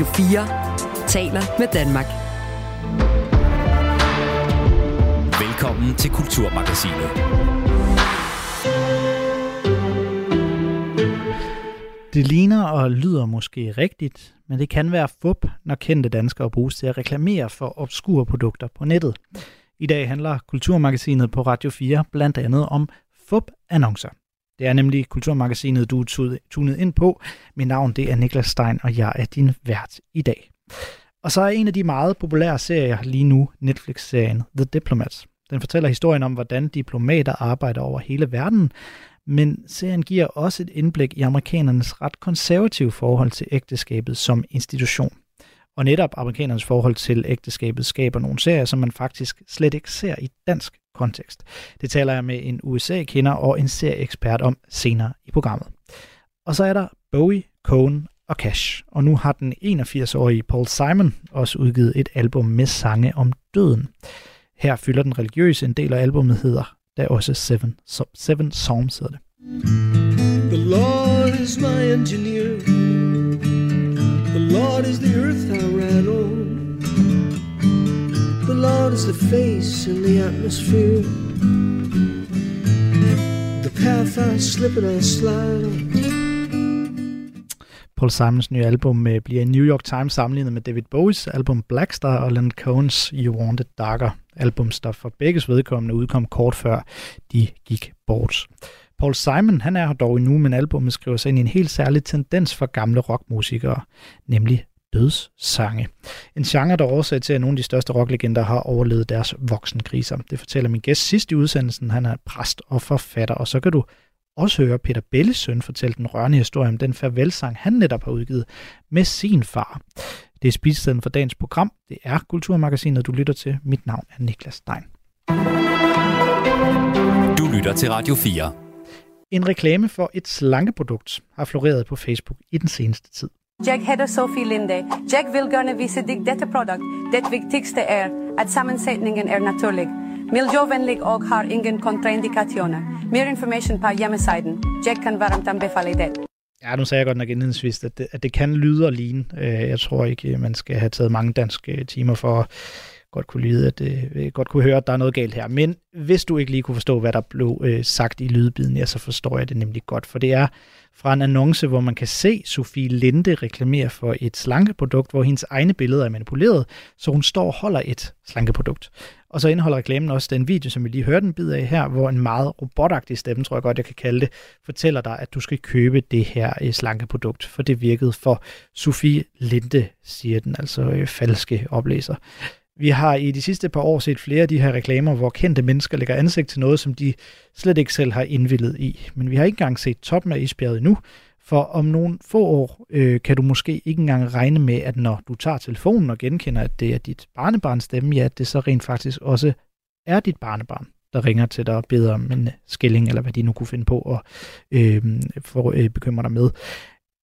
Radio 4 taler med Danmark. Velkommen til Kulturmagasinet. Det ligner og lyder måske rigtigt, men det kan være fup, når kendte danskere bruges til at reklamere for obskure produkter på nettet. I dag handler Kulturmagasinet på Radio 4 blandt andet om fup-annoncer. Det er nemlig Kulturmagasinet, du er tunet ind på. Mit navn det er Niklas Stein, og jeg er din vært i dag. Og så er en af de meget populære serier lige nu Netflix-serien The Diplomats. Den fortæller historien om, hvordan diplomater arbejder over hele verden, men serien giver også et indblik i amerikanernes ret konservative forhold til ægteskabet som institution. Og netop amerikanernes forhold til ægteskabet skaber nogle serier, som man faktisk slet ikke ser i dansk kontekst. Det taler jeg med en USA-kender og en serieekspert om senere i programmet. Og så er der Bowie, Cohen og Cash. Og nu har den 81-årige Paul Simon også udgivet et album med sange om døden. Her fylder den religiøse en del af albumet hedder der er også Seven, so, seven Psalms hedder det. The Lord is my engineer The Lord is the earth I ran notice is the face in the atmosphere. The path I slip and I slide on. Paul Simons nye album øh, bliver i New York Times sammenlignet med David Bowies album Blackstar og Leonard Cohen's You Want It Darker. Albums, der for begges vedkommende udkom kort før de gik bort. Paul Simon han er her dog endnu, men albumet skriver sig ind i en helt særlig tendens for gamle rockmusikere, nemlig dødssange. En genre, der er årsag til, at nogle af de største rocklegender har overlevet deres voksenkriser. Det fortæller min gæst sidst i udsendelsen. Han er præst og forfatter, og så kan du også høre Peter Belles søn fortælle den rørende historie om den farvelsang, han netop har udgivet med sin far. Det er spisestedet for dagens program. Det er Kulturmagasinet, du lytter til. Mit navn er Niklas Stein. Du lytter til Radio 4. En reklame for et slankeprodukt har floreret på Facebook i den seneste tid. Jeg hedder Sofie Linde. Jeg vil gerne vise dig dette produkt. Det vigtigste er, at sammensætningen er naturlig. Miljøvenlig og har ingen kontraindikationer. Mere information på hjemmesiden. Jeg kan varmt anbefale det. Ja, nu sagde jeg godt nok indledningsvis, at det, at det kan lyde og ligne. Øh, jeg tror ikke, øh, man skal have taget mange danske øh, timer for at godt kunne lide, at det, øh, godt kunne høre, at der er noget galt her. Men hvis du ikke lige kunne forstå, hvad der blev øh, sagt i lydbiden, ja, så forstår jeg det nemlig godt. For det er fra en annonce, hvor man kan se Sofie Linde reklamere for et slankeprodukt, hvor hendes egne billeder er manipuleret, så hun står og holder et slankeprodukt. Og så indeholder reklamen også den video, som vi lige hørte en bid af her, hvor en meget robotagtig stemme, tror jeg godt, jeg kan kalde det, fortæller dig, at du skal købe det her øh, slankeprodukt, for det virkede for Sofie Linde, siger den altså øh, falske oplæser. Vi har i de sidste par år set flere af de her reklamer, hvor kendte mennesker lægger ansigt til noget, som de slet ikke selv har indvillet i. Men vi har ikke engang set toppen af isbjerget endnu, for om nogle få år øh, kan du måske ikke engang regne med, at når du tager telefonen og genkender, at det er dit barnebarns stemme, ja, at det så rent faktisk også er dit barnebarn, der ringer til dig og beder om en øh, skilling, eller hvad de nu kunne finde på at øh, for, øh, bekymre dig med.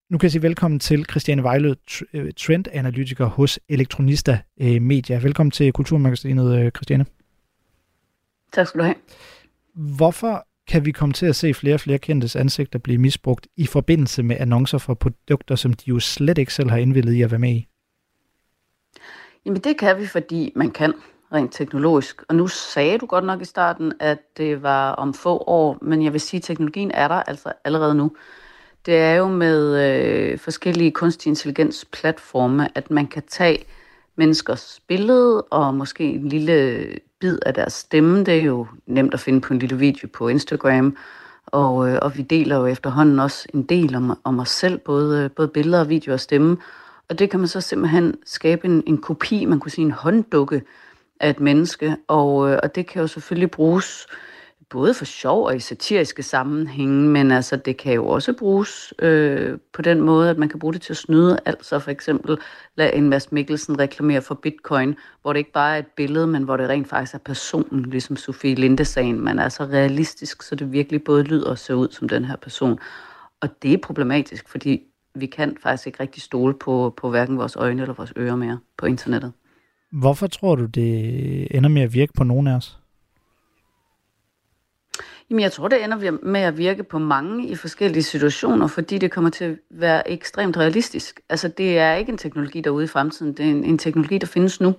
Nu kan jeg sige velkommen til Christiane Vejlød, øh, trendanalytiker hos Elektronista øh, Media. Velkommen til Kulturmagasinet, øh, Christiane. Tak skal du have. Hvorfor kan vi komme til at se flere og flere kendtes ansigter blive misbrugt i forbindelse med annoncer for produkter, som de jo slet ikke selv har indvildet i at være med i? Jamen det kan vi, fordi man kan rent teknologisk. Og nu sagde du godt nok i starten, at det var om få år, men jeg vil sige, at teknologien er der altså allerede nu. Det er jo med øh, forskellige kunstig intelligens platforme, at man kan tage menneskers billede og måske en lille bid af deres stemme. Det er jo nemt at finde på en lille video på Instagram. Og, øh, og vi deler jo efterhånden også en del om, om os selv, både, både billeder, video og stemme. Og det kan man så simpelthen skabe en, en kopi, man kunne sige en hånddukke af et menneske. Og, øh, og det kan jo selvfølgelig bruges øh, både for sjov og i satiriske sammenhænge, men altså det kan jo også bruges øh, på den måde, at man kan bruge det til at snyde. Altså for eksempel lad en Mads Mikkelsen reklamere for bitcoin, hvor det ikke bare er et billede, men hvor det rent faktisk er personen, ligesom Sofie Linde-sagen. Man er så realistisk, så det virkelig både lyder og ser ud som den her person. Og det er problematisk, fordi vi kan faktisk ikke rigtig stole på, på hverken vores øjne eller vores ører mere på internettet. Hvorfor tror du, det ender med at virke på nogen af os? Jamen, jeg tror, det ender med at virke på mange i forskellige situationer, fordi det kommer til at være ekstremt realistisk. Altså, det er ikke en teknologi, der er ude i fremtiden. Det er en, en teknologi, der findes nu.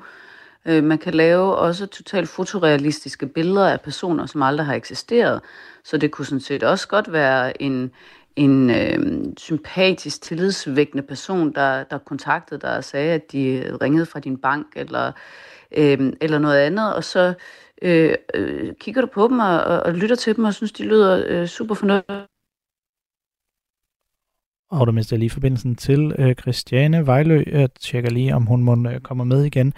Øh, man kan lave også totalt fotorealistiske billeder af personer, som aldrig har eksisteret. Så det kunne sådan set også godt være en, en øh, sympatisk, tillidsvækkende person, der, der kontaktede dig og sagde, at de ringede fra din bank, eller, øh, eller noget andet, og så øh, øh, kigger du på dem og, og, og lytter til dem, og synes, de lyder øh, super fornuftige. Og du mister lige forbindelsen til øh, Christiane Vejlø. Jeg tjekker lige, om hun må øh, komme med igen.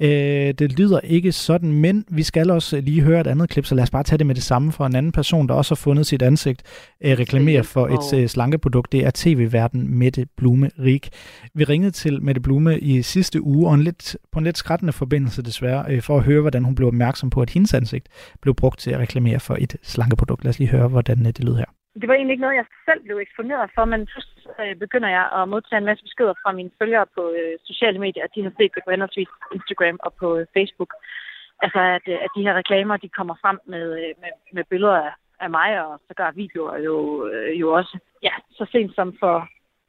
Øh, det lyder ikke sådan, men vi skal også lige høre et andet klip, så lad os bare tage det med det samme for en anden person, der også har fundet sit ansigt øh, reklamere for et øh, slankeprodukt. Det er tv-verden Mette Blume Rig. Vi ringede til Mette Blume i sidste uge, og en lidt, på en lidt skrættende forbindelse desværre, øh, for at høre, hvordan hun blev opmærksom på, at hendes ansigt blev brugt til at reklamere for et slankeprodukt. Lad os lige høre, hvordan øh, det lyder her det var egentlig ikke noget, jeg selv blev eksponeret for, men pludselig øh, begynder jeg at modtage en masse beskeder fra mine følgere på øh, sociale medier, at de har set det på henholdsvis Instagram og på øh, Facebook. Altså, at, øh, at de her reklamer, de kommer frem med, øh, med, med billeder af, af mig, og så gør videoer jo, øh, jo også. Ja, så sent som for,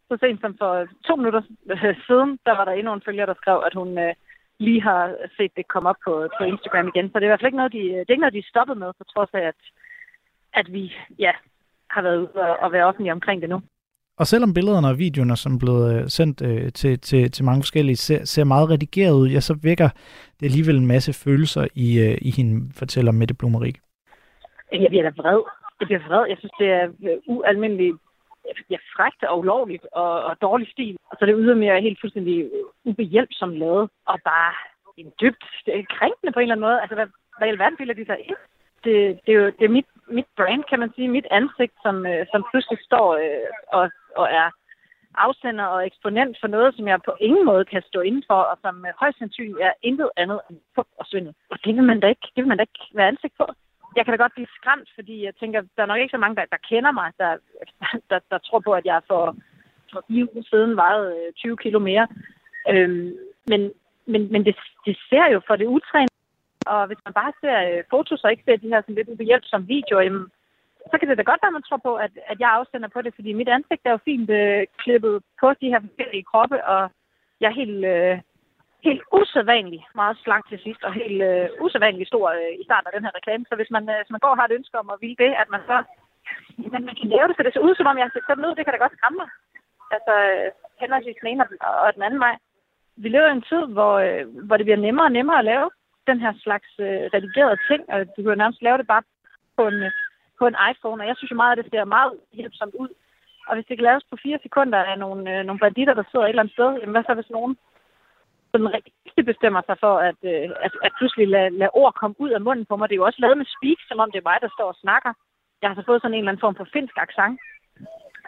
så sent som for øh, to minutter øh, siden, der var der endnu en følger, der skrev, at hun øh, lige har set det komme op på, på Instagram igen. Så det er i hvert fald ikke noget, de, øh, det er ikke noget, de er stoppet med, på trods af, at, at vi ja, har været ude og være offentlige omkring det nu. Og selvom billederne og videoerne, som er blevet øh, sendt øh, til, til, til mange forskellige, ser, ser meget redigeret ud, ja, så vækker det alligevel en masse følelser i, øh, i hende, fortæller Mette Blumerik. Jeg bliver da vred. Jeg bliver vred. Jeg synes, det er øh, ualmindeligt ja, frægt og ulovligt og, og dårlig stil. Og så det ydermere helt fuldstændig ubehjælpsomt lavet. Og bare en dybt krænkende på en eller anden måde. Altså, hvad, hvad i alverden bilder de sig ind? det, det er jo det er mit, mit brand, kan man sige, mit ansigt, som, øh, som pludselig står øh, og, og er afsender og eksponent for noget, som jeg på ingen måde kan stå indenfor, og som øh, højst sandsynligt er intet andet end fup og svindel. Og det vil man da ikke, det vil man da ikke være ansigt på. Jeg kan da godt blive skræmt, fordi jeg tænker, der er nok ikke så mange, der, der kender mig, der, der, der tror på, at jeg for, for fire uger siden vejede øh, 20 kilo mere. Øhm, men men, men det, det ser jo for det utrænede og hvis man bare ser øh, fotos og ikke ser de her sådan lidt ubehjælpsomme videoer, jamen, så kan det da godt være, at man tror på, at, at jeg afsender på det, fordi mit ansigt er jo fint øh, klippet på de her forskellige kroppe, og jeg er helt, øh, helt usædvanlig meget slank til sidst, og helt øh, usædvanlig stor øh, i starten af den her reklame. Så hvis man, øh, hvis man går og har et ønske om at ville det, at man så men man kan lave det, så det ser ud, som om jeg har set sådan ud, det kan da godt skræmme mig. Altså, øh, henholdsvis den ene og den anden vej. Vi lever i en tid, hvor, øh, hvor det bliver nemmere og nemmere at lave den her slags øh, redigerede ting, og du kan jo nærmest lave det bare på en, øh, på en iPhone, og jeg synes jo meget, at det ser meget hjælpsomt ud. Og hvis det kan laves på fire sekunder af nogle, øh, nogle banditter, der sidder et eller andet sted, jamen hvad så hvis nogen sådan rigtig bestemmer sig for, at, øh, at, at pludselig lade, lade ord komme ud af munden på mig. Det er jo også lavet med speak, som om det er mig, der står og snakker. Jeg har så fået sådan en eller anden form for finsk accent.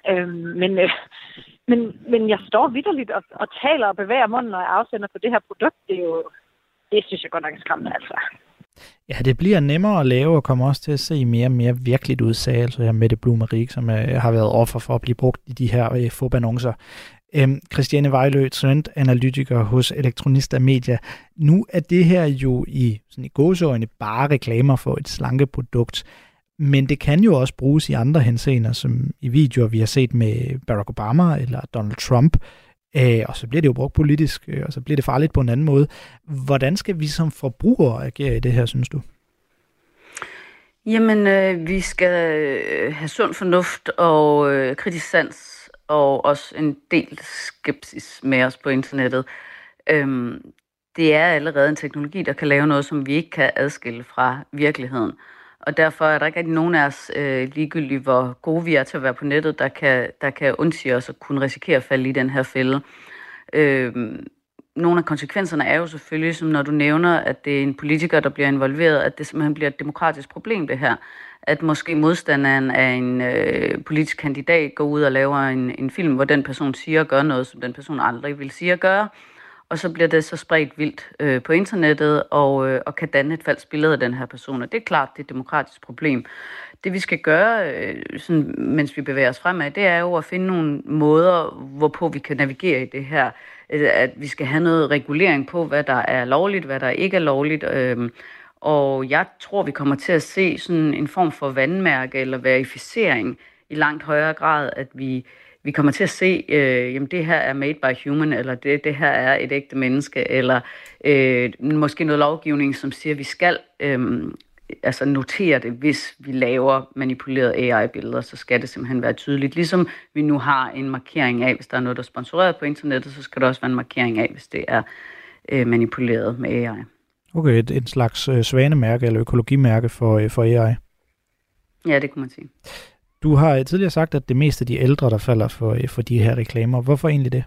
Øh, men, øh, men, men jeg står vidderligt og, og taler og bevæger munden, når jeg afsender på det her produkt. Det er jo, det synes jeg godt nok er skræmmende, altså. Ja, det bliver nemmere at lave, og kommer også til at se mere og mere virkeligt ud, sagde altså her Mette Blumerik, som øh, har været offer for at blive brugt i de her øh, fobannoncer. Øhm, Christiane Vejlø, trendanalytiker hos Elektronista Media. Nu er det her jo i, sådan i gåseøjne bare reklamer for et slankeprodukt, men det kan jo også bruges i andre henseender, som i videoer, vi har set med Barack Obama eller Donald Trump, Øh, og så bliver det jo brugt politisk, øh, og så bliver det farligt på en anden måde. Hvordan skal vi som forbrugere agere i det her, synes du? Jamen, øh, vi skal øh, have sund fornuft og øh, kritisk sans, og også en del skepsis med os på internettet. Øhm, det er allerede en teknologi, der kan lave noget, som vi ikke kan adskille fra virkeligheden. Og derfor er der ikke rigtig nogen af os, øh, ligegyldigt hvor gode vi er til at være på nettet, der kan, der kan undsige os og kunne risikere at falde i den her fælde. Øh, nogle af konsekvenserne er jo selvfølgelig, som når du nævner, at det er en politiker, der bliver involveret, at det simpelthen bliver et demokratisk problem, det her. At måske modstanderen af en øh, politisk kandidat går ud og laver en, en film, hvor den person siger og gør noget, som den person aldrig vil sige og gøre og så bliver det så spredt vildt øh, på internettet og, øh, og kan danne et falsk billede af den her person. Og det er klart, det er et demokratisk problem. Det vi skal gøre, øh, sådan, mens vi bevæger os fremad, det er jo at finde nogle måder, hvorpå vi kan navigere i det her. Øh, at vi skal have noget regulering på, hvad der er lovligt, hvad der ikke er lovligt. Øh, Og jeg tror, vi kommer til at se sådan en form for vandmærke eller verificering i langt højere grad, at vi, vi kommer til at se, øh, jamen det her er made by human, eller det, det her er et ægte menneske, eller øh, måske noget lovgivning, som siger, at vi skal øh, altså notere det, hvis vi laver manipulerede AI-billeder, så skal det simpelthen være tydeligt. Ligesom vi nu har en markering af, hvis der er noget, der er sponsoreret på internettet, så skal der også være en markering af, hvis det er øh, manipuleret med AI. Okay, et, et slags øh, svanemærke eller økologimærke for, øh, for AI. Ja, det kunne man sige. Du har tidligere sagt, at det meste af de ældre, der falder for, øh, for de her reklamer. Hvorfor egentlig det?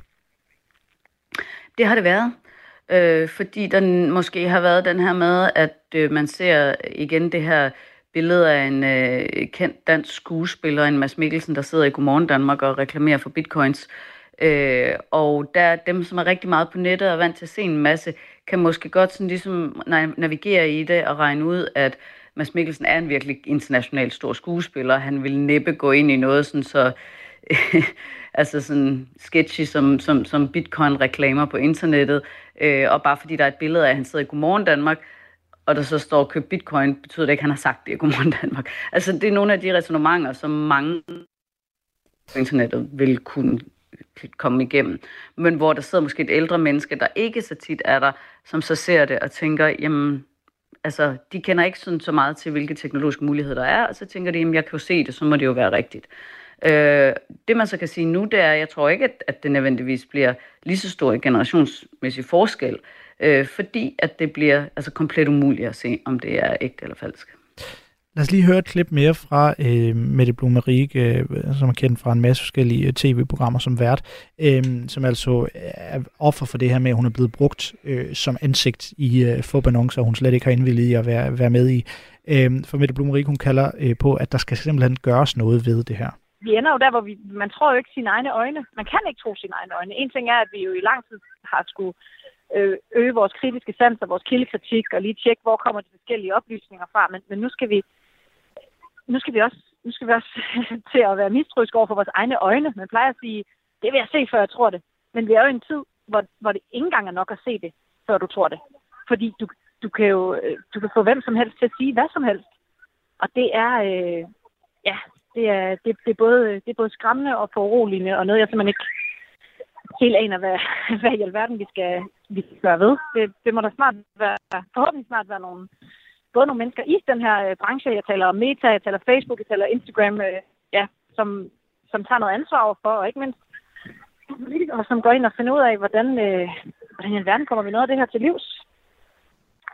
Det har det været. Øh, fordi der måske har været den her med, at øh, man ser igen det her billede af en øh, kendt dansk skuespiller, en Mads Mikkelsen, der sidder i Godmorgen Danmark og reklamerer for bitcoins. Øh, og der dem, som er rigtig meget på nettet og er vant til at se en masse, kan måske godt sådan ligesom navigere i det og regne ud, at Mads Mikkelsen er en virkelig international stor skuespiller. Han vil næppe gå ind i noget sådan så altså sådan sketchy som, som, som bitcoin-reklamer på internettet. Øh, og bare fordi der er et billede af, at han sidder i Godmorgen Danmark, og der så står køb bitcoin, betyder det ikke, at han har sagt det i Godmorgen Danmark. Altså det er nogle af de resonemanger, som mange på internettet vil kunne komme igennem. Men hvor der sidder måske et ældre menneske, der ikke så tit er der, som så ser det og tænker, jamen, altså, de kender ikke sådan så meget til, hvilke teknologiske muligheder der er, og så tænker de, jamen, jeg kan jo se det, så må det jo være rigtigt. Øh, det man så kan sige nu, det er, jeg tror ikke, at, at det nødvendigvis bliver lige så stor en generationsmæssig forskel, øh, fordi at det bliver altså komplet umuligt at se, om det er ægte eller falsk. Lad os lige høre et klip mere fra øh, Mette Blumerik, øh, som er kendt fra en masse forskellige øh, tv-programmer som vært, øh, som altså er offer for det her med, at hun er blevet brugt øh, som ansigt i øh, annoncer hun slet ikke har indvillet i at være, være med i. Øh, for Mette Blumerik, hun kalder øh, på, at der skal simpelthen gøres noget ved det her. Vi ender jo der, hvor vi, man tror jo ikke sine egne øjne. Man kan ikke tro sine egne øjne. En ting er, at vi jo i lang tid har skulle øh, øge vores kritiske sans og vores kildekritik og lige tjekke, hvor kommer de forskellige oplysninger fra. Men, men nu skal vi nu skal vi også, nu skal vi også til at være mistroiske over for vores egne øjne. Man plejer at sige, det vil jeg se, før jeg tror det. Men vi er jo i en tid, hvor, hvor det ikke engang er nok at se det, før du tror det. Fordi du, du kan jo du kan få hvem som helst til at sige hvad som helst. Og det er, øh, ja, det er, det, det, er både, det er både skræmmende og foruroligende, og noget, jeg simpelthen ikke helt aner, hvad, hvad i alverden vi skal, vi skal gøre ved. Det, det må da snart være, forhåbentlig snart være nogle, både nogle mennesker i den her øh, branche, jeg taler om Meta, jeg taler Facebook, jeg taler Instagram, øh, ja, som, som tager noget ansvar for, og ikke mindst politikere, som går ind og finder ud af, hvordan, øh, hvordan i verden kommer vi noget af det her til livs,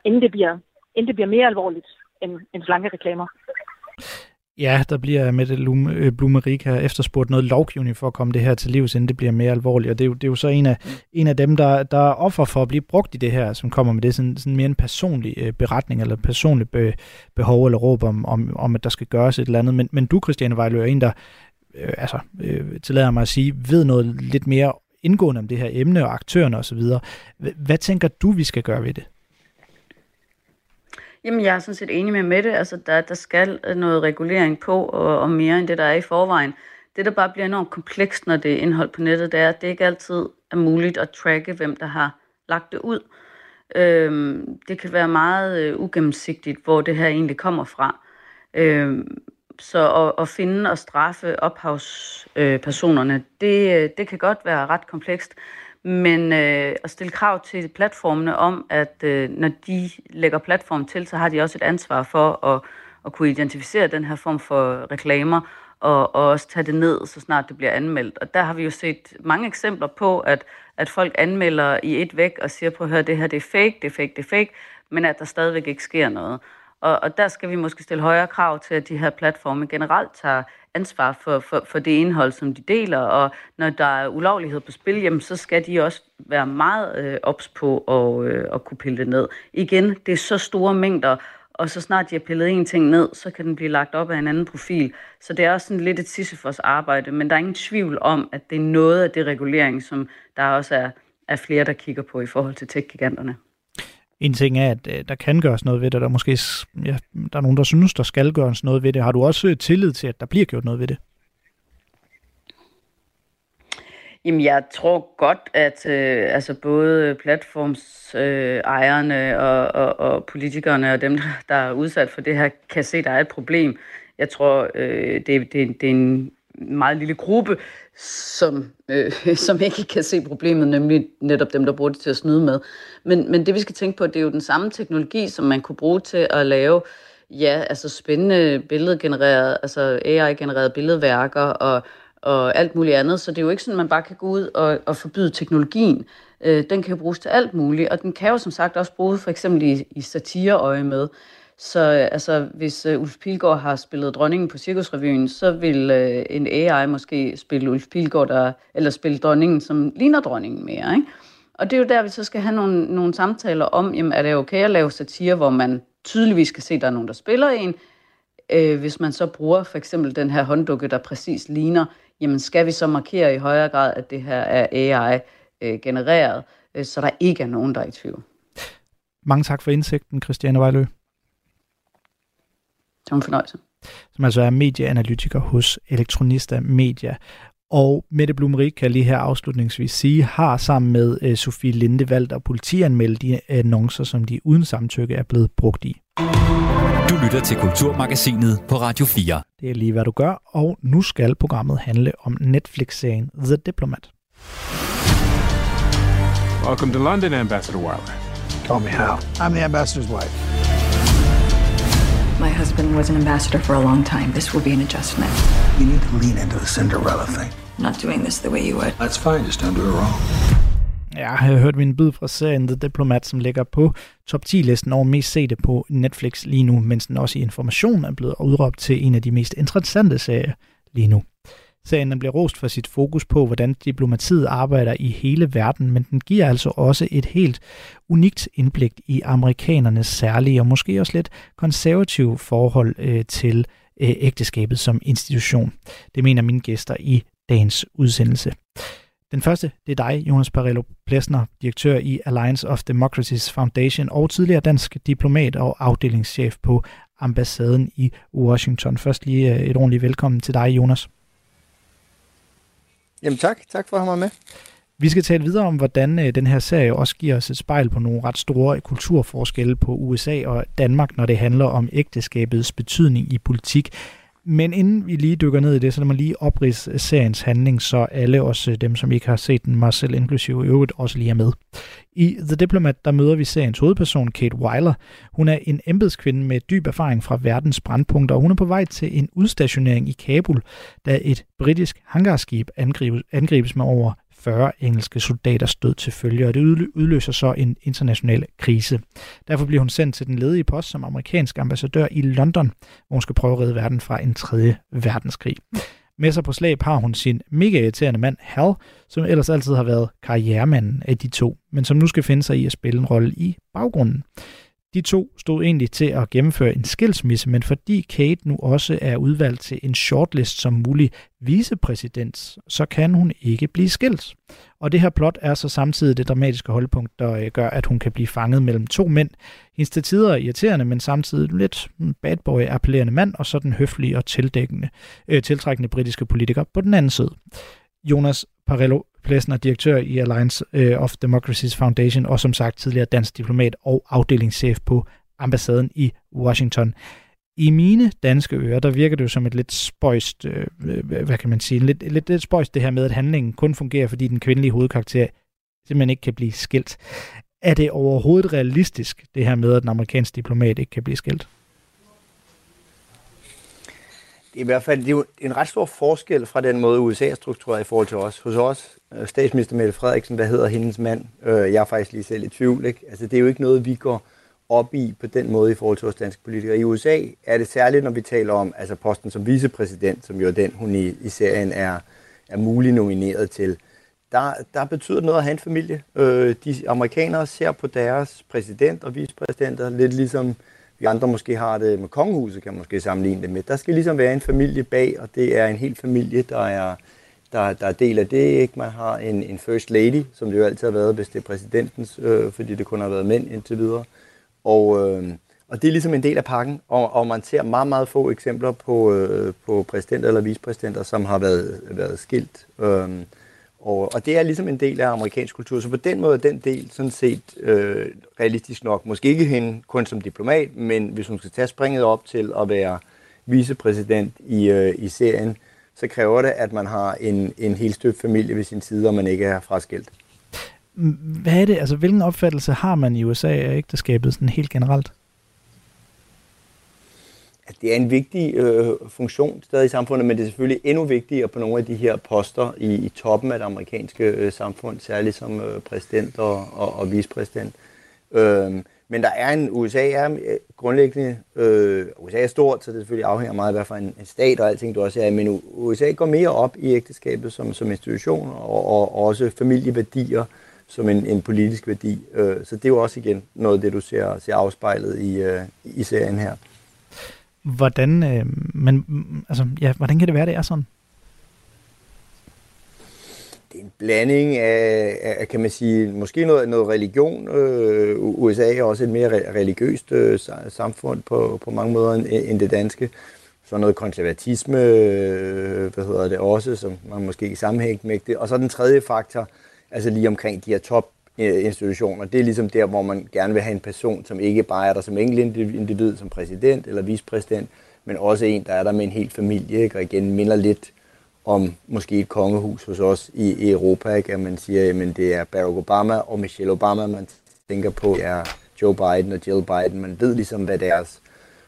inden det bliver, inden det bliver mere alvorligt end, end slanke reklamer. Ja, der bliver med det øh, Blumerik her efterspurgt noget lovgivning for at komme det her til livs, inden det bliver mere alvorligt. Og det er jo, det er jo så en af, en af dem, der, der er offer for at blive brugt i det her, som kommer med det sådan, sådan mere en personlig øh, beretning, eller personlig be, behov eller råb om, om, om, at der skal gøres et eller andet. Men, men du, Christiane Vejlø, er en, der øh, altså, øh, tillader mig at sige, ved noget lidt mere indgående om det her emne og aktørerne osv. Hvad tænker du, vi skal gøre ved det? Jamen, jeg er sådan set enig med Mette. Altså, der, der skal øh, noget regulering på, og, og mere end det, der er i forvejen. Det, der bare bliver enormt komplekst, når det er indhold på nettet, det er, at det ikke altid er muligt at tracke, hvem der har lagt det ud. Øhm, det kan være meget øh, ugennemsigtigt, hvor det her egentlig kommer fra. Øhm, så at, at finde og straffe ophavspersonerne, øh, det, det kan godt være ret komplekst. Men øh, at stille krav til platformene om, at øh, når de lægger platform til, så har de også et ansvar for at, at kunne identificere den her form for reklamer, og, og også tage det ned, så snart det bliver anmeldt. Og der har vi jo set mange eksempler på, at, at folk anmelder i et væk og siger, på at høre, det her det er fake, det er fake, det er fake, men at der stadigvæk ikke sker noget. Og, og der skal vi måske stille højere krav til, at de her platforme generelt tager ansvar for, for, for det indhold, som de deler, og når der er ulovlighed på spil, jamen, så skal de også være meget øh, ops på at, øh, at kunne pille det ned. Igen, det er så store mængder, og så snart de har pillet en ting ned, så kan den blive lagt op af en anden profil. Så det er også sådan lidt et Sisyfos arbejde, men der er ingen tvivl om, at det er noget af det regulering, som der også er, er flere, der kigger på i forhold til tech-giganterne. En ting er, at øh, der kan gøres noget ved det, der måske ja, der er nogen, der synes, der skal gøres noget ved det. Har du også øh, tillid til, at der bliver gjort noget ved det? Jamen, jeg tror godt, at øh, altså både platformsejerne øh, og, og, og politikerne og dem, der er udsat for det her, kan se, at der er et problem. Jeg tror, øh, det, det, det er en meget lille gruppe, som, øh, som ikke kan se problemet, nemlig netop dem, der bruger det til at snyde med. Men, men det vi skal tænke på, det er jo den samme teknologi, som man kunne bruge til at lave ja, altså spændende billedgenererede, altså AI-genererede billedværker og, og alt muligt andet. Så det er jo ikke sådan, at man bare kan gå ud og, og forbyde teknologien. Øh, den kan jo bruges til alt muligt, og den kan jo som sagt også bruges for eksempel i, i satireøje med. Så øh, altså, hvis uh, Ulf Pilgaard har spillet dronningen på Cirkusrevyen, så vil uh, en AI måske spille Ulf Pilgaard, der, eller spille dronningen, som ligner dronningen mere. Ikke? Og det er jo der, vi så skal have nogle, nogle samtaler om, jamen, er det okay at lave satire, hvor man tydeligvis kan se, at der er nogen, der spiller en, øh, hvis man så bruger for eksempel den her hånddukke, der præcis ligner, jamen skal vi så markere i højere grad, at det her er AI-genereret, øh, øh, så der ikke er nogen, der er i tvivl. Mange tak for indsigten, Christiane Vejlø. Det var en fornøjelse. Som altså er medieanalytiker hos Elektronista Media. Og Mette Blumerik kan lige her afslutningsvis sige, har sammen med uh, Sofie Linde valgt at politianmelde de annoncer, som de uden samtykke er blevet brugt i. Du lytter til Kulturmagasinet på Radio 4. Det er lige, hvad du gør, og nu skal programmet handle om Netflix-serien The Diplomat. Welcome to London, Ambassador Wilder. Call me Hal. I'm the ambassador's wife. My husband was an ambassador for a long time. This will be an adjustment. You need to lean into the Cinderella thing. I'm not doing this the way you would. That's fine, just don't do it wrong. Ja, jeg har hørt min bid fra serien The Diplomat, som ligger på top 10-listen over mest sete på Netflix lige nu, mens den også i information er blevet udråbt til en af de mest interessante serier lige nu. Serien bliver rost for sit fokus på, hvordan diplomatiet arbejder i hele verden, men den giver altså også et helt unikt indblik i amerikanernes særlige og måske også lidt konservative forhold øh, til øh, ægteskabet som institution. Det mener mine gæster i dagens udsendelse. Den første, det er dig, Jonas Parello Plesner, direktør i Alliance of Democracies Foundation og tidligere dansk diplomat og afdelingschef på ambassaden i Washington. Først lige øh, et ordentligt velkommen til dig, Jonas. Jamen tak. Tak for at have mig med. Vi skal tale videre om, hvordan øh, den her serie også giver os et spejl på nogle ret store kulturforskelle på USA og Danmark, når det handler om ægteskabets betydning i politik. Men inden vi lige dykker ned i det, så lad mig lige oprids øh, seriens handling, så alle os øh, dem, som ikke har set den, mig selv inklusive i øvrigt, også lige er med. I The Diplomat, der møder vi seriens hovedperson, Kate Weiler. Hun er en embedskvinde med dyb erfaring fra verdens brandpunkter, og hun er på vej til en udstationering i Kabul, da et britisk hangarskib angribes, angribes med over 40 engelske soldater stød til følge, og det udløser så en international krise. Derfor bliver hun sendt til den ledige post som amerikansk ambassadør i London, hvor hun skal prøve at redde verden fra en tredje verdenskrig. Med sig på slæb har hun sin mega irriterende mand Hal, som ellers altid har været karrieremanden af de to, men som nu skal finde sig i at spille en rolle i baggrunden. De to stod egentlig til at gennemføre en skilsmisse, men fordi Kate nu også er udvalgt til en shortlist som mulig vicepræsident, så kan hun ikke blive skilt. Og det her plot er så samtidig det dramatiske holdpunkt, der øh, gør, at hun kan blive fanget mellem to mænd. Hendes til tider er irriterende, men samtidig lidt bad boy appellerende mand, og så den høflige og tildækkende, øh, tiltrækkende britiske politiker på den anden side. Jonas Parello Plessner, direktør i Alliance øh, of Democracies Foundation, og som sagt tidligere dansk diplomat og afdelingschef på ambassaden i Washington. I mine danske ører, der virker det jo som et lidt spøjst, øh, øh, hvad kan man sige, lidt, lidt, lidt spøjst det her med, at handlingen kun fungerer, fordi den kvindelige hovedkarakter simpelthen ikke kan blive skilt. Er det overhovedet realistisk, det her med, at den amerikanske diplomat ikke kan blive skilt? I hvert fald det er jo en ret stor forskel fra den måde, USA er struktureret i forhold til os. Hos os, øh, statsminister Mette Frederiksen, hvad hedder hendes mand? Øh, jeg er faktisk lige selv i tvivl. Ikke? Altså, det er jo ikke noget, vi går op i på den måde i forhold til vores danske politikere. I USA er det særligt, når vi taler om altså posten som vicepræsident, som jo er den, hun i, i serien er, er mulig nomineret til. Der, der betyder noget at have en familie. Øh, de amerikanere ser på deres præsident og vicepræsidenter lidt ligesom vi andre måske har det med kongehuset, kan man måske sammenligne det med. Der skal ligesom være en familie bag, og det er en hel familie, der er, der, der er del af det. Ikke? Man har en, en first lady, som det jo altid har været, hvis det er præsidentens, øh, fordi det kun har været mænd indtil videre. Og, øh, og det er ligesom en del af pakken, og, og man ser meget, meget få eksempler på, øh, på præsidenter eller vicepræsidenter, som har været, været skilt. Øh, og, og det er ligesom en del af amerikansk kultur, så på den måde er den del sådan set øh, realistisk nok. Måske ikke hende kun som diplomat, men hvis hun skal tage springet op til at være vicepræsident i, øh, i serien, så kræver det, at man har en, en helt støbt familie ved sin side, og man ikke er fraskilt. Hvad er det, altså hvilken opfattelse har man i USA af ægteskabet sådan helt generelt? At det er en vigtig øh, funktion stadig i samfundet, men det er selvfølgelig endnu vigtigere på nogle af de her poster i, i toppen af det amerikanske øh, samfund, særligt som øh, præsident og, og, og vicepræsident. Øh, men der er en, USA er øh, grundlæggende, øh, USA er stort, så det selvfølgelig afhænger meget af, hvad for en, en stat og alting du også er, men USA går mere op i ægteskabet som, som institution og, og også familieværdier som en, en politisk værdi. Øh, så det er jo også igen noget af det, du ser, ser afspejlet i, øh, i serien her. Hvordan, øh, men, altså, ja, hvordan kan det være, det er sådan? det er en blanding af, af, kan man sige, måske noget, noget religion. Øh, USA er også et mere religiøst øh, samfund på, på mange måder end, end det danske. Så noget konservatisme, øh, hvad hedder det også, som man måske ikke sammenhængt med det. Og så den tredje faktor, altså lige omkring de her top Øh, institutioner. Det er ligesom der, hvor man gerne vil have en person, som ikke bare er der som enkelt individ, som præsident eller vicepræsident, men også en, der er der med en hel familie, ikke? og igen minder lidt om måske et kongehus hos os i, i Europa, ikke? at man siger, at det er Barack Obama og Michelle Obama, man tænker på, det er Joe Biden og Jill Biden. Man ved ligesom, hvad deres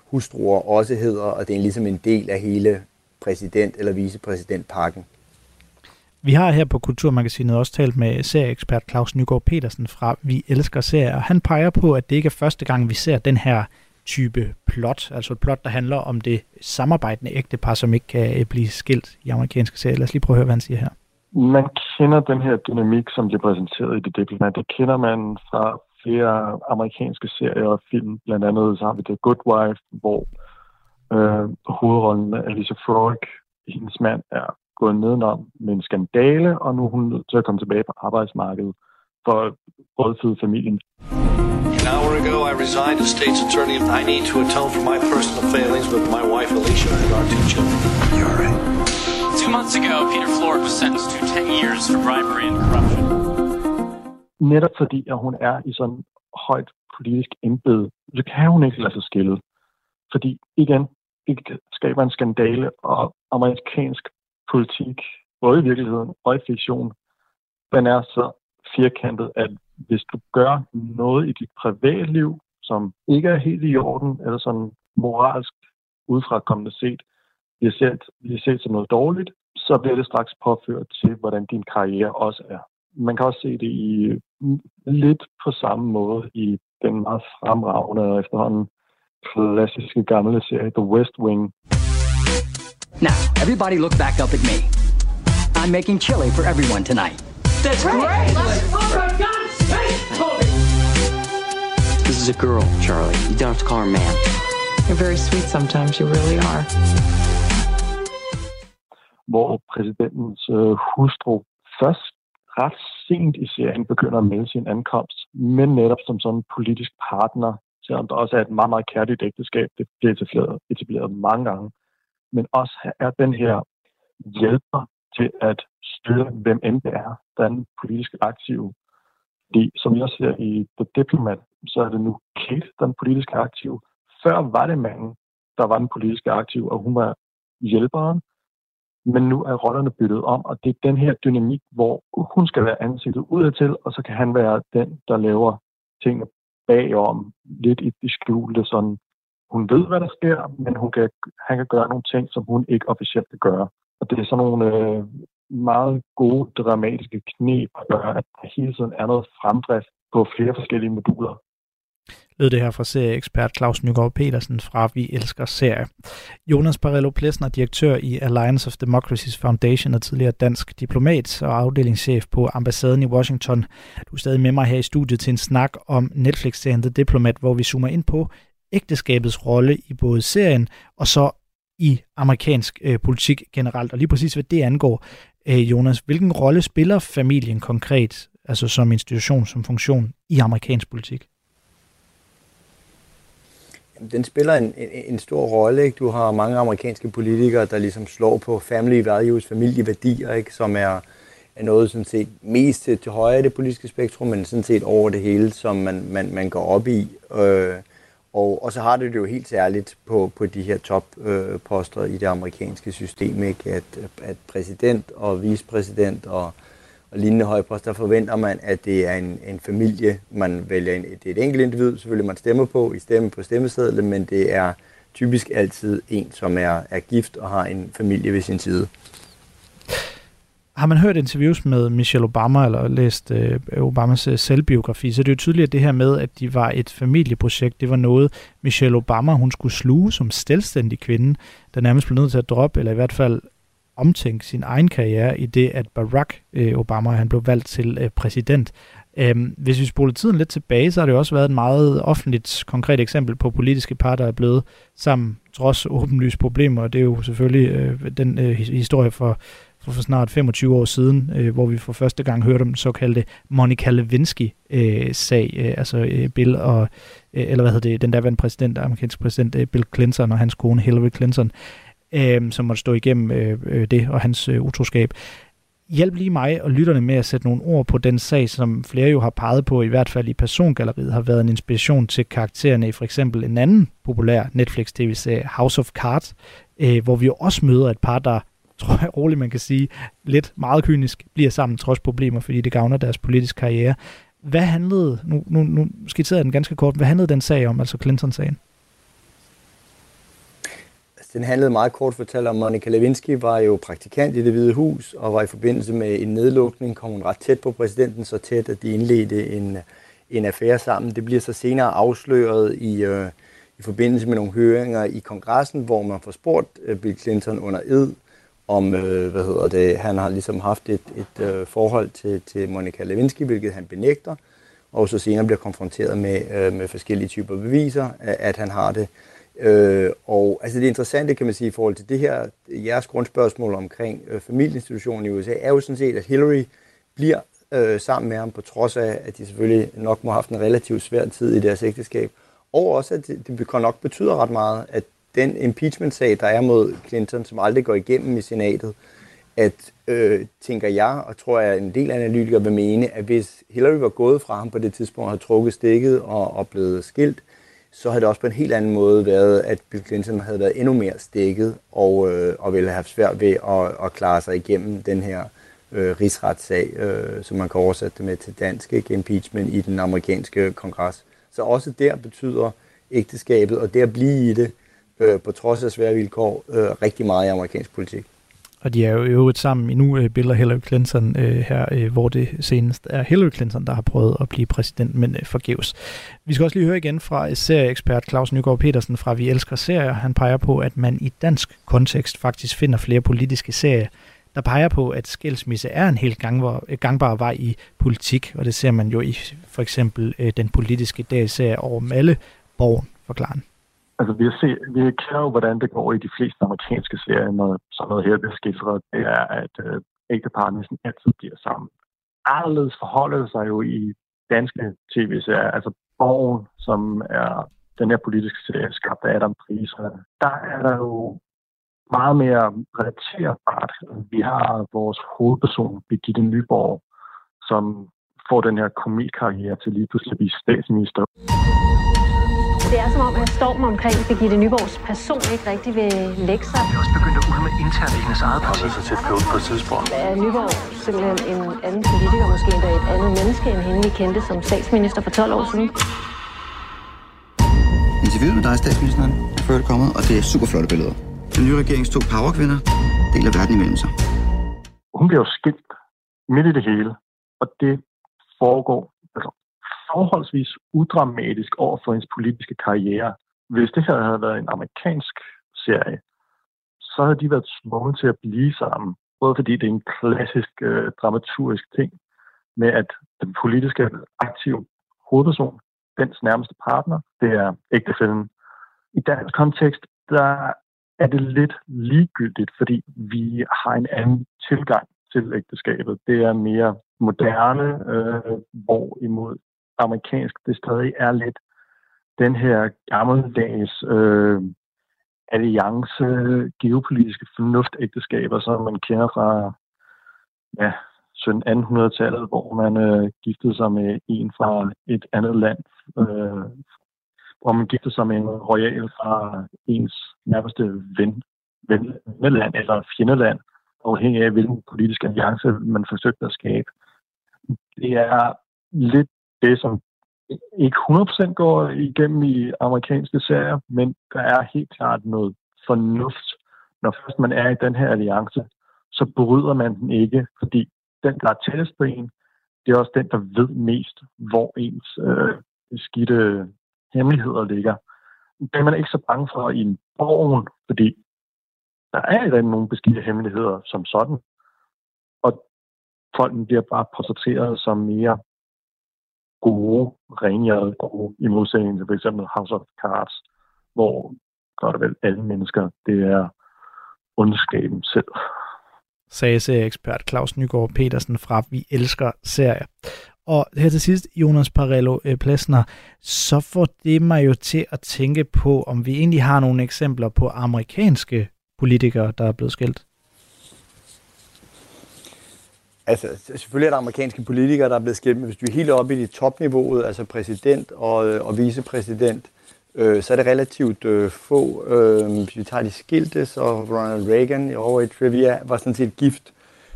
hustruer også hedder, og det er ligesom en del af hele præsident- eller vicepræsidentpakken. Vi har her på Kulturmagasinet også talt med serieekspert Claus Nygaard Petersen fra Vi Elsker Serier, og han peger på, at det ikke er første gang, vi ser den her type plot, altså et plot, der handler om det samarbejdende ægtepar, som ikke kan øh, blive skilt i amerikanske serier. Lad os lige prøve at høre, hvad han siger her. Man kender den her dynamik, som bliver præsenteret i det diplomat. Det kender man fra flere amerikanske serier og film. Blandt andet så har vi The Good Wife, hvor øh, hovedrollen Alicia Frolic, hendes mand, er gået nedenom med en skandale, og nu er hun nødt til at komme tilbage på arbejdsmarkedet for at rådføde familien. An hour ago, I resigned as state's attorney. I need to atone for my personal failings with my wife, Alicia, and our two children. You're right. Two months ago, Peter Florek was sentenced to 10 years for bribery and corruption. Netop fordi, at hun er i sådan højt politisk embede, så kan hun ikke lade sig skille. Fordi igen, det skaber en skandale, og amerikansk politik, både i virkeligheden og i fiktion, den er så firkantet, at hvis du gør noget i dit privatliv, som ikke er helt i orden, eller sådan moralsk udfrakommende set, bliver set, bliver set som noget dårligt, så bliver det straks påført til, hvordan din karriere også er. Man kan også se det i lidt på samme måde i den meget fremragende og efterhånden klassiske gamle serie The West Wing. Now, everybody look back up at me. I'm making chili for everyone tonight. That's great! For God's sake, This is a girl, Charlie. You don't have to call her man. You're very sweet sometimes, you really are. Hvor præsidentens øh, hustru først ret sent i serien begynder at melde sin ankomst, men netop som sådan en politisk partner, selvom der også er et meget, meget kærligt ægteskab, det bliver etableret, etableret mange gange, men også er den her hjælper til at styre, hvem end det er, der er den politisk aktive. Fordi, som jeg ser i The Diplomat, så er det nu Kate, den politiske aktive. Før var det manden, der var den politiske aktiv, og hun var hjælperen. Men nu er rollerne byttet om, og det er den her dynamik, hvor hun skal være ansigtet udadtil, og så kan han være den, der laver tingene bagom, lidt i det skjulte, sådan hun ved, hvad der sker, men hun kan, han kan gøre nogle ting, som hun ikke officielt kan gøre. Og det er sådan nogle øh, meget gode dramatiske knep, der gør, at der hele tiden er noget fremdrift på flere forskellige moduler. Lød det her fra serieekspert Claus Nygaard Petersen fra Vi Elsker Serie. Jonas Barello Plesner, direktør i Alliance of Democracies Foundation og tidligere dansk diplomat og afdelingschef på ambassaden i Washington. Du er stadig med mig her i studiet til en snak om Netflix-serien The Diplomat, hvor vi zoomer ind på ægteskabets rolle i både serien og så i amerikansk øh, politik generelt. Og lige præcis hvad det angår, øh, Jonas, hvilken rolle spiller familien konkret, altså som institution, som funktion i amerikansk politik? Den spiller en, en, en stor rolle. Ikke? Du har mange amerikanske politikere, der ligesom slår på family values, familieværdier, ikke? som er, er noget sådan set mest til, til højre i det politiske spektrum, men sådan set over det hele, som man, man, man går op i. Øh, og, og så har det det jo helt særligt på, på de her topposter øh, i det amerikanske system, ikke? At, at præsident og vicepræsident og, og lignende højposter forventer man, at det er en, en familie, man vælger. En, det er et enkelt individ, selvfølgelig man stemmer på i stemme på stemmesedlen, men det er typisk altid en, som er, er gift og har en familie ved sin side. Har man hørt interviews med Michelle Obama eller læst øh, Obamas øh, selvbiografi, så det er jo tydeligt, at det her med, at de var et familieprojekt, det var noget, Michelle Obama hun skulle sluge som selvstændig kvinde, der nærmest blev nødt til at droppe, eller i hvert fald omtænke sin egen karriere i det, at Barack øh, Obama han blev valgt til øh, præsident. Øhm, hvis vi spoler tiden lidt tilbage, så har det jo også været et meget offentligt konkret eksempel på politiske par, der er blevet sammen trods åbenlyse problemer, og det er jo selvfølgelig øh, den øh, historie for for, for snart 25 år siden, øh, hvor vi for første gang hørte om den såkaldte Monica Lewinsky-sag, øh, altså øh, Bill og, øh, eller hvad hedder det, den daværende præsident, amerikanske præsident øh, Bill Clinton og hans kone Hillary Clinton, øh, som måtte stå igennem øh, øh, det og hans øh, utroskab. Hjælp lige mig og lytterne med at sætte nogle ord på den sag, som flere jo har peget på, i hvert fald i persongalleriet, har været en inspiration til karaktererne i for eksempel en anden populær Netflix-tv-serie, House of Cards, øh, hvor vi jo også møder et par, der tror jeg roligt, man kan sige, lidt meget kynisk, bliver sammen trods problemer, fordi det gavner deres politiske karriere. Hvad handlede, nu, nu, nu skitserede jeg den ganske kort, hvad handlede den sag om, altså Clinton-sagen? Altså, den handlede meget kort fortalt om, Monica Lewinsky var jo praktikant i det hvide hus, og var i forbindelse med en nedlukning, kom hun ret tæt på præsidenten, så tæt, at de indledte en, en affære sammen. Det bliver så senere afsløret i, øh, i forbindelse med nogle høringer i kongressen, hvor man får spurgt øh, Bill Clinton under ed, om, øh, hvad hedder det, han har ligesom haft et, et øh, forhold til, til Monika Lewinsky, hvilket han benægter, og så senere bliver konfronteret med, øh, med forskellige typer beviser, at, at han har det. Øh, og altså det interessante, kan man sige, i forhold til det her, jeres grundspørgsmål omkring øh, familieinstitutionen i USA, er jo sådan set, at Hillary bliver øh, sammen med ham, på trods af, at de selvfølgelig nok må have haft en relativt svær tid i deres ægteskab, og også, at det, det nok betyder ret meget, at den impeachment-sag, der er mod Clinton, som aldrig går igennem i senatet, at, øh, tænker jeg, og tror jeg, en del analytikere vil mene, at hvis Hillary var gået fra ham på det tidspunkt og havde trukket stikket og, og blevet skilt, så havde det også på en helt anden måde været, at Bill Clinton havde været endnu mere stikket og, øh, og ville have haft svært ved at, at klare sig igennem den her øh, rigsretssag, øh, som man kan oversætte det med til dansk, ikke? impeachment i den amerikanske kongres. Så også der betyder ægteskabet, og det at blive i det, øh, på trods af svære vilkår, øh, rigtig meget i amerikansk politik. Og de er jo øvrigt sammen i nu øh, billeder Hillary Clinton øh, her, øh, hvor det senest er Hillary Clinton, der har prøvet at blive præsident, men øh, forgæves. Vi skal også lige høre igen fra øh, serieekspert Claus Nygaard Petersen fra Vi Elsker Serier. Han peger på, at man i dansk kontekst faktisk finder flere politiske serier, der peger på, at skilsmisse er en helt gangbar, øh, gangbar vej i politik, og det ser man jo i for eksempel øh, den politiske dag serie over Malle Borgen, forklaren. Altså, vi, har set, vi kender jo, hvordan det går i de fleste amerikanske serier, når sådan noget her bliver skildret. Det er, at øh, ægtepar næsten altid bliver sammen. Anderledes forholder det sig jo i danske tv-serier. Altså, Borgen, som er den her politiske serie, skabt af Adam Priser, der er der jo meget mere relaterbart. Vi har vores hovedperson, Birgitte Nyborg, som får den her komikkarriere til lige pludselig at blive statsminister. Det er som om, at stormen omkring Birgitte Nyborgs person ikke rigtig vil lægge sig. Jeg er også begyndt at ulme internt i hendes eget parti. så tæt på på et tidspunkt. Er Nyborg simpelthen en anden politiker, måske endda et andet menneske, end hende vi kendte som statsminister for 12 år siden? Interviewet med dig, statsministeren, er før det kommet, og det er super flotte billeder. Den nye regerings to powerkvinder deler verden imellem sig. Hun bliver jo skilt midt i det hele, og det foregår forholdsvis udramatisk over for hendes politiske karriere. Hvis det her havde været en amerikansk serie, så havde de været tvunget til at blive sammen. Både fordi det er en klassisk øh, dramaturgisk ting med, at den politiske aktive hovedperson, dens nærmeste partner, det er ægtefælden. I dansk kontekst, der er det lidt ligegyldigt, fordi vi har en anden tilgang til ægteskabet. Det er mere moderne, øh, hvorimod amerikansk, det stadig er lidt den her gammeldags øh, alliance, geopolitiske fornuftægteskaber, som man kender fra ja, 1800-tallet, hvor man øh, giftede sig med en fra et andet land, øh, hvor man giftede sig med en royal fra ens nærmeste ven, ven, venneland eller fjendeland, afhængig af, hvilken politisk alliance man forsøgte at skabe. Det er lidt det, som ikke 100% går igennem i amerikanske serier, men der er helt klart noget fornuft. Når først man er i den her alliance, så bryder man den ikke, fordi den, der er tættest på en, det er også den, der ved mest, hvor ens øh, skidte hemmeligheder ligger. Det er man ikke så bange for i en borgen, fordi der er ikke nogen beskidte hemmeligheder som sådan. Og folk bliver bare portrætteret som mere gode, renhjerede gode, i modsætning til f.eks. House of Cards, hvor godt og vel alle mennesker, det er ondskaben selv. Sagde serieekspert Claus Nygaard Petersen fra Vi Elsker Serier. Og her til sidst, Jonas Parello øh, Plesner, så får det mig jo til at tænke på, om vi egentlig har nogle eksempler på amerikanske politikere, der er blevet skilt. Altså, selvfølgelig er der amerikanske politikere, der er blevet skilt, men hvis du er helt oppe i det topniveauet, altså præsident og, øh, og vicepræsident, øh, så er det relativt øh, få. Øh, hvis vi tager de skilte, så Ronald Reagan over i Trivia var sådan set gift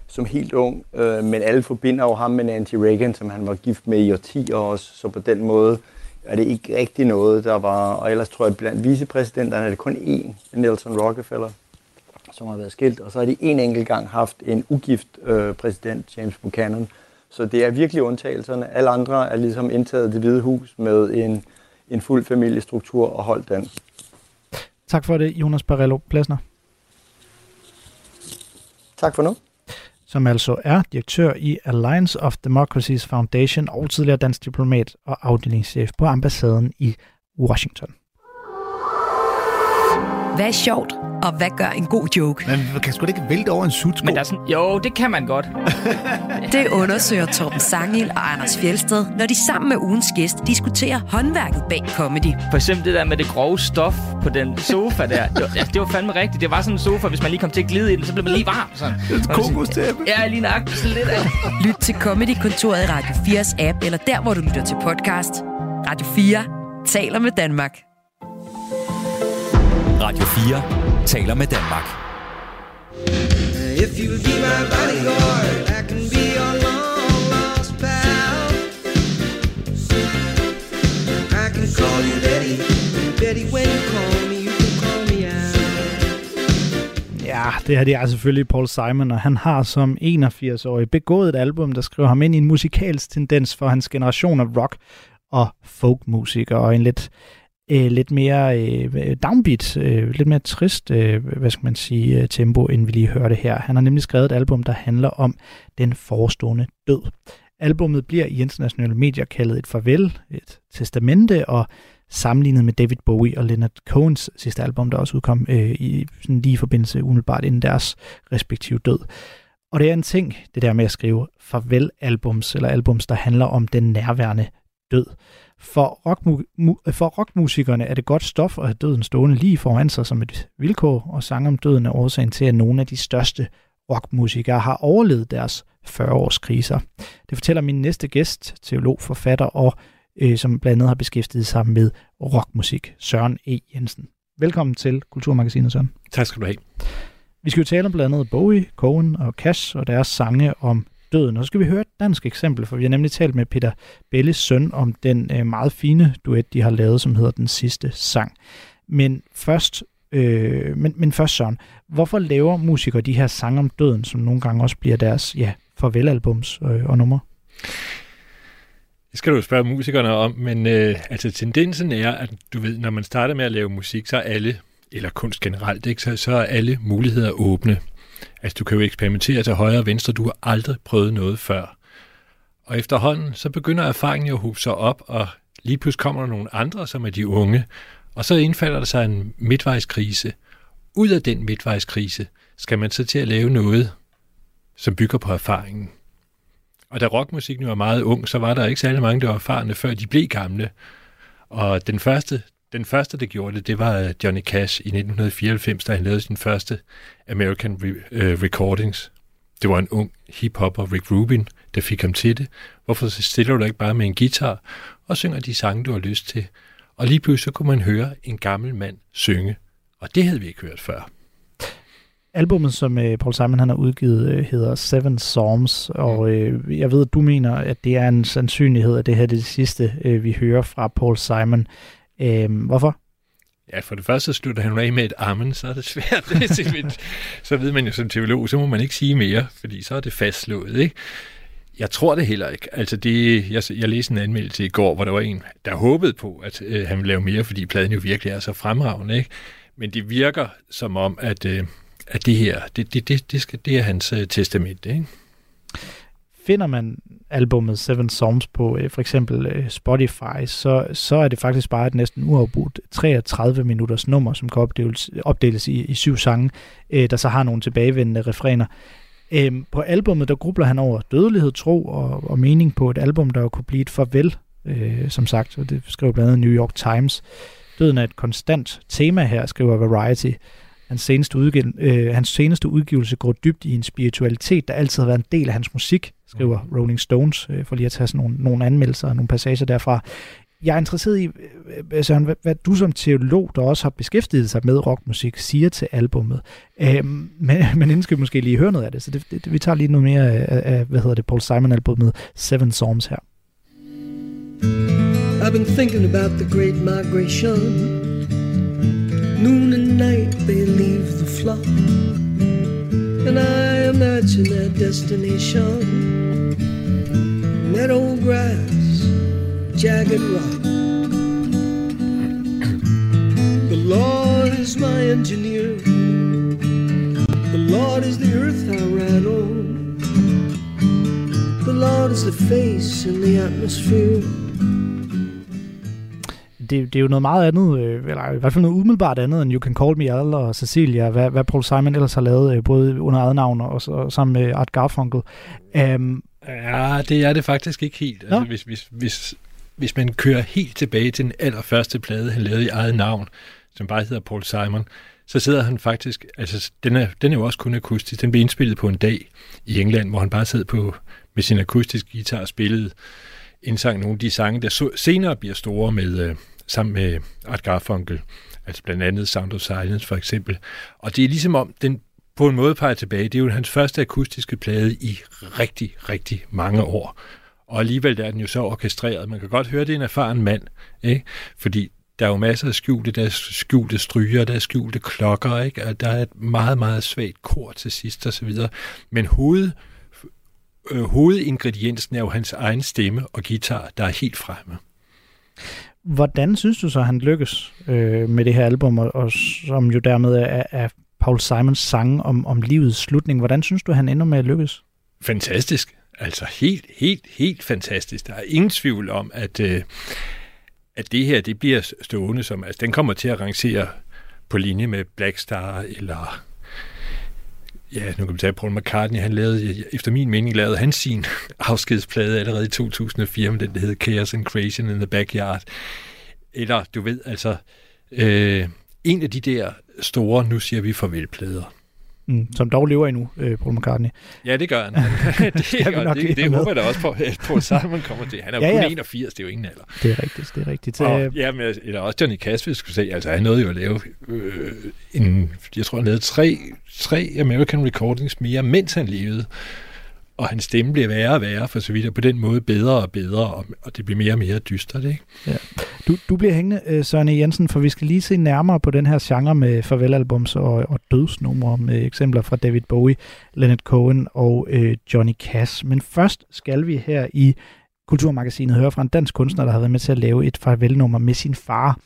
som helt ung, øh, men alle forbinder jo ham med Nancy Reagan, som han var gift med i årtier også, så på den måde er det ikke rigtig noget, der var, og ellers tror jeg, blandt vicepræsidenterne er det kun én, Nelson Rockefeller, som har været skilt, og så har de en enkelt gang haft en ugift øh, præsident, James Buchanan. Så det er virkelig undtagelserne. Alle andre er ligesom indtaget det hvide hus med en, en fuld familiestruktur og holdt den. Tak for det, Jonas Barello Plasner. Tak for nu. Som altså er direktør i Alliance of Democracies Foundation og tidligere dansk diplomat og afdelingschef på ambassaden i Washington. Hvad er sjovt? Og hvad gør en god joke? Man kan sgu da ikke vælte over en sutsko. Men der er sådan, jo, det kan man godt. det undersøger Torben Sangil og Anders Fjelsted, når de sammen med ugens gæst diskuterer håndværket bag comedy. For eksempel det der med det grove stof på den sofa der. Det var, ja, det var fandme rigtigt. Det var sådan en sofa, hvis man lige kom til at glide i den, så blev man lige varm. Sådan. Et kokostæppe. Ja, lige nok. Sådan lidt af. Lyt til Comedy-kontoret i Radio 4's app, eller der, hvor du lytter til podcast. Radio 4 taler med Danmark. Radio 4 taler med Danmark. If you be my bodyguard, I can be your long lost pal. I can call you Betty, Betty when you call me, you can call me out. Ja, det her det er selvfølgelig Paul Simon, og han har som 81-årig begået et album, der skriver ham ind i en musikalsk tendens for hans generation af rock og folkmusikere, og en lidt øh, lidt mere øh, downbeat, øh, lidt mere trist, øh, hvad skal man sige, øh, tempo, end vi lige hørte her. Han har nemlig skrevet et album, der handler om den forestående død. Albummet bliver i internationale medier kaldet et farvel, et testamente, og sammenlignet med David Bowie og Leonard Cohens sidste album, der også udkom øh, i sådan lige i forbindelse umiddelbart inden deres respektive død. Og det er en ting, det der med at skrive farvel-albums, eller albums, der handler om den nærværende død. For, rockmu- for rockmusikerne er det godt stof at have døden stående lige foran sig som et vilkår, og sang om døden er årsagen til, at nogle af de største rockmusikere har overlevet deres 40-års kriser. Det fortæller min næste gæst, teolog, forfatter og øh, som blandt andet har beskæftiget sig med rockmusik, Søren E. Jensen. Velkommen til Kulturmagasinet, Søren. Tak skal du have. Vi skal jo tale om blandt andet Bowie, Cohen og Cash og deres sange om døden. Og så skal vi høre et dansk eksempel, for vi har nemlig talt med Peter Belles søn om den øh, meget fine duet, de har lavet, som hedder Den Sidste Sang. Men først, øh, men, men først Søren, hvorfor laver musikere de her sange om døden, som nogle gange også bliver deres ja, farvelalbums øh, og numre? Det skal du jo spørge musikerne om, men øh, altså tendensen er, at du ved, når man starter med at lave musik, så er alle, eller kunst generelt, ikke, så, så er alle muligheder åbne. Altså, du kan jo eksperimentere til højre og venstre. Du har aldrig prøvet noget før. Og efterhånden, så begynder erfaringen jo at hobe sig op, og lige pludselig kommer der nogle andre, som er de unge. Og så indfalder der sig en midtvejskrise. Ud af den midtvejskrise skal man så til at lave noget, som bygger på erfaringen. Og da rockmusikken var meget ung, så var der ikke særlig mange, der var erfarne, før de blev gamle. Og den første, den første, der gjorde det, det var Johnny Cash i 1994, da han lavede sin første American Re- uh, Recordings. det var en ung hiphopper, Rick Rubin, der fik ham til det. Hvorfor stiller du dig ikke bare med en guitar og synger de sange, du har lyst til? Og lige pludselig så kunne man høre en gammel mand synge, og det havde vi ikke hørt før. Albummet, som øh, Paul Simon han har udgivet, øh, hedder Seven Psalms, og øh, jeg ved, at du mener, at det er en sandsynlighed, at det her er det sidste, øh, vi hører fra Paul Simon. Øh, hvorfor? Ja, for det første slutter han af med et armen, så er det svært. så ved man jo som teolog, så må man ikke sige mere, fordi så er det fastslået, ikke? Jeg tror det heller ikke. Altså det, jeg, jeg læste en anmeldelse i går, hvor der var en, der håbede på, at øh, han ville lave mere, fordi pladen jo virkelig er så fremragende. Ikke? Men det virker som om, at, øh, at det her, det, det, det, det, skal, det er hans øh, testament. Ikke? Finder man albummet Seven Songs på øh, for eksempel øh, Spotify, så, så er det faktisk bare et næsten uafbrudt 33 minutters nummer, som kan opdeles, opdeles i, i syv sange, øh, der så har nogle tilbagevendende refræner. Øhm, på albummet, der grubler han over dødelighed, tro og, og mening på et album, der kunne blive et farvel, øh, som sagt, og det skriver blandt andet New York Times. Døden er et konstant tema her, skriver Variety. Hans seneste, udgiv- øh, hans seneste udgivelse går dybt i en spiritualitet, der altid har været en del af hans musik, skriver Rolling Stones, øh, for lige at tage sådan nogle, nogle anmeldelser og nogle passager derfra jeg er interesseret i, øh, Søren, hvad, hvad du som teolog, der også har beskæftiget sig med rockmusik, siger til albummet. Øhm, men, men inden skal vi måske lige høre noget af det, så det, det, vi tager lige noget mere af, af hvad hedder det, Paul Simon-albummet Seven Psalms her. I've been thinking about the great migration. They leave the flock. And I imagine their destination. Meadow grass jagged rock. The Lord is my engineer. The Lord is the earth I ride on. The Lord is the face in the atmosphere. Det, det er jo noget meget andet, øh, eller i hvert fald noget umiddelbart andet end You Can Call Me Al og Cecilia, hvad, hvad Paul Simon ellers har lavet, øh, både under adnavn og, og sammen med Art Garfunkel. Um, ja, det er det faktisk ikke helt. Altså, hvis, hvis, hvis, hvis man kører helt tilbage til den allerførste plade, han lavede i eget navn, som bare hedder Paul Simon, så sidder han faktisk, altså den er, den er jo også kun akustisk, den blev indspillet på en dag i England, hvor han bare sad på med sin akustiske guitar og spillede, indsang nogle af de sange, der så, senere bliver store med, øh, sammen med Art Garfunkel, altså blandt andet Sound of Silence for eksempel. Og det er ligesom om, den på en måde peger tilbage, det er jo hans første akustiske plade i rigtig, rigtig mange år. Og alligevel er den jo så orkestreret. Man kan godt høre, at det er en erfaren mand, ikke? fordi der er jo masser af skjulte, der er skjulte stryger, der er skjulte klokker, ikke? Og der er et meget, meget svagt kor til sidst og så videre. Men hoved, øh, hovedingrediensen er jo hans egen stemme og guitar, der er helt fremme. Hvordan synes du så, han lykkes øh, med det her album, og, og som jo dermed er, er Paul Simons sang om, om livets slutning? Hvordan synes du, han ender med at lykkes? Fantastisk. Altså helt, helt, helt fantastisk. Der er ingen tvivl om, at, øh, at det her det bliver stående som, altså den kommer til at rangere på linje med Black Star eller ja, nu kan vi tage Paul McCartney, han lavede, efter min mening, lavede han sin afskedsplade allerede i 2004, med den, der hedder Chaos and Creation in the Backyard. Eller, du ved, altså, øh, en af de der store, nu siger vi farvelplader. Mm, som dog lever endnu, øh, Paul McCartney. Ja, det gør han. det, gør, det, det, det håber jeg da også på, at Paul Simon kommer til. Han er jo ja, kun ja. 81, det er jo ingen alder. Det er rigtigt, det er rigtigt. Og, ja, men eller også Johnny Cash, hvis skulle se, altså han nåede jo at lave øh, en, jeg tror han lavede tre, tre American Recordings mere, mens han levede og hans stemme bliver værre og værre, for så vidt, og på den måde bedre og bedre, og, og det bliver mere og mere dystert, ikke? Ja. Du, du bliver hængende, øh, Søren e. Jensen, for vi skal lige se nærmere på den her genre med farvelalbums og, og dødsnumre med øh, eksempler fra David Bowie, Leonard Cohen og øh, Johnny Cash. Men først skal vi her i Kulturmagasinet høre fra en dansk kunstner, der har været med til at lave et farvelnummer med sin far.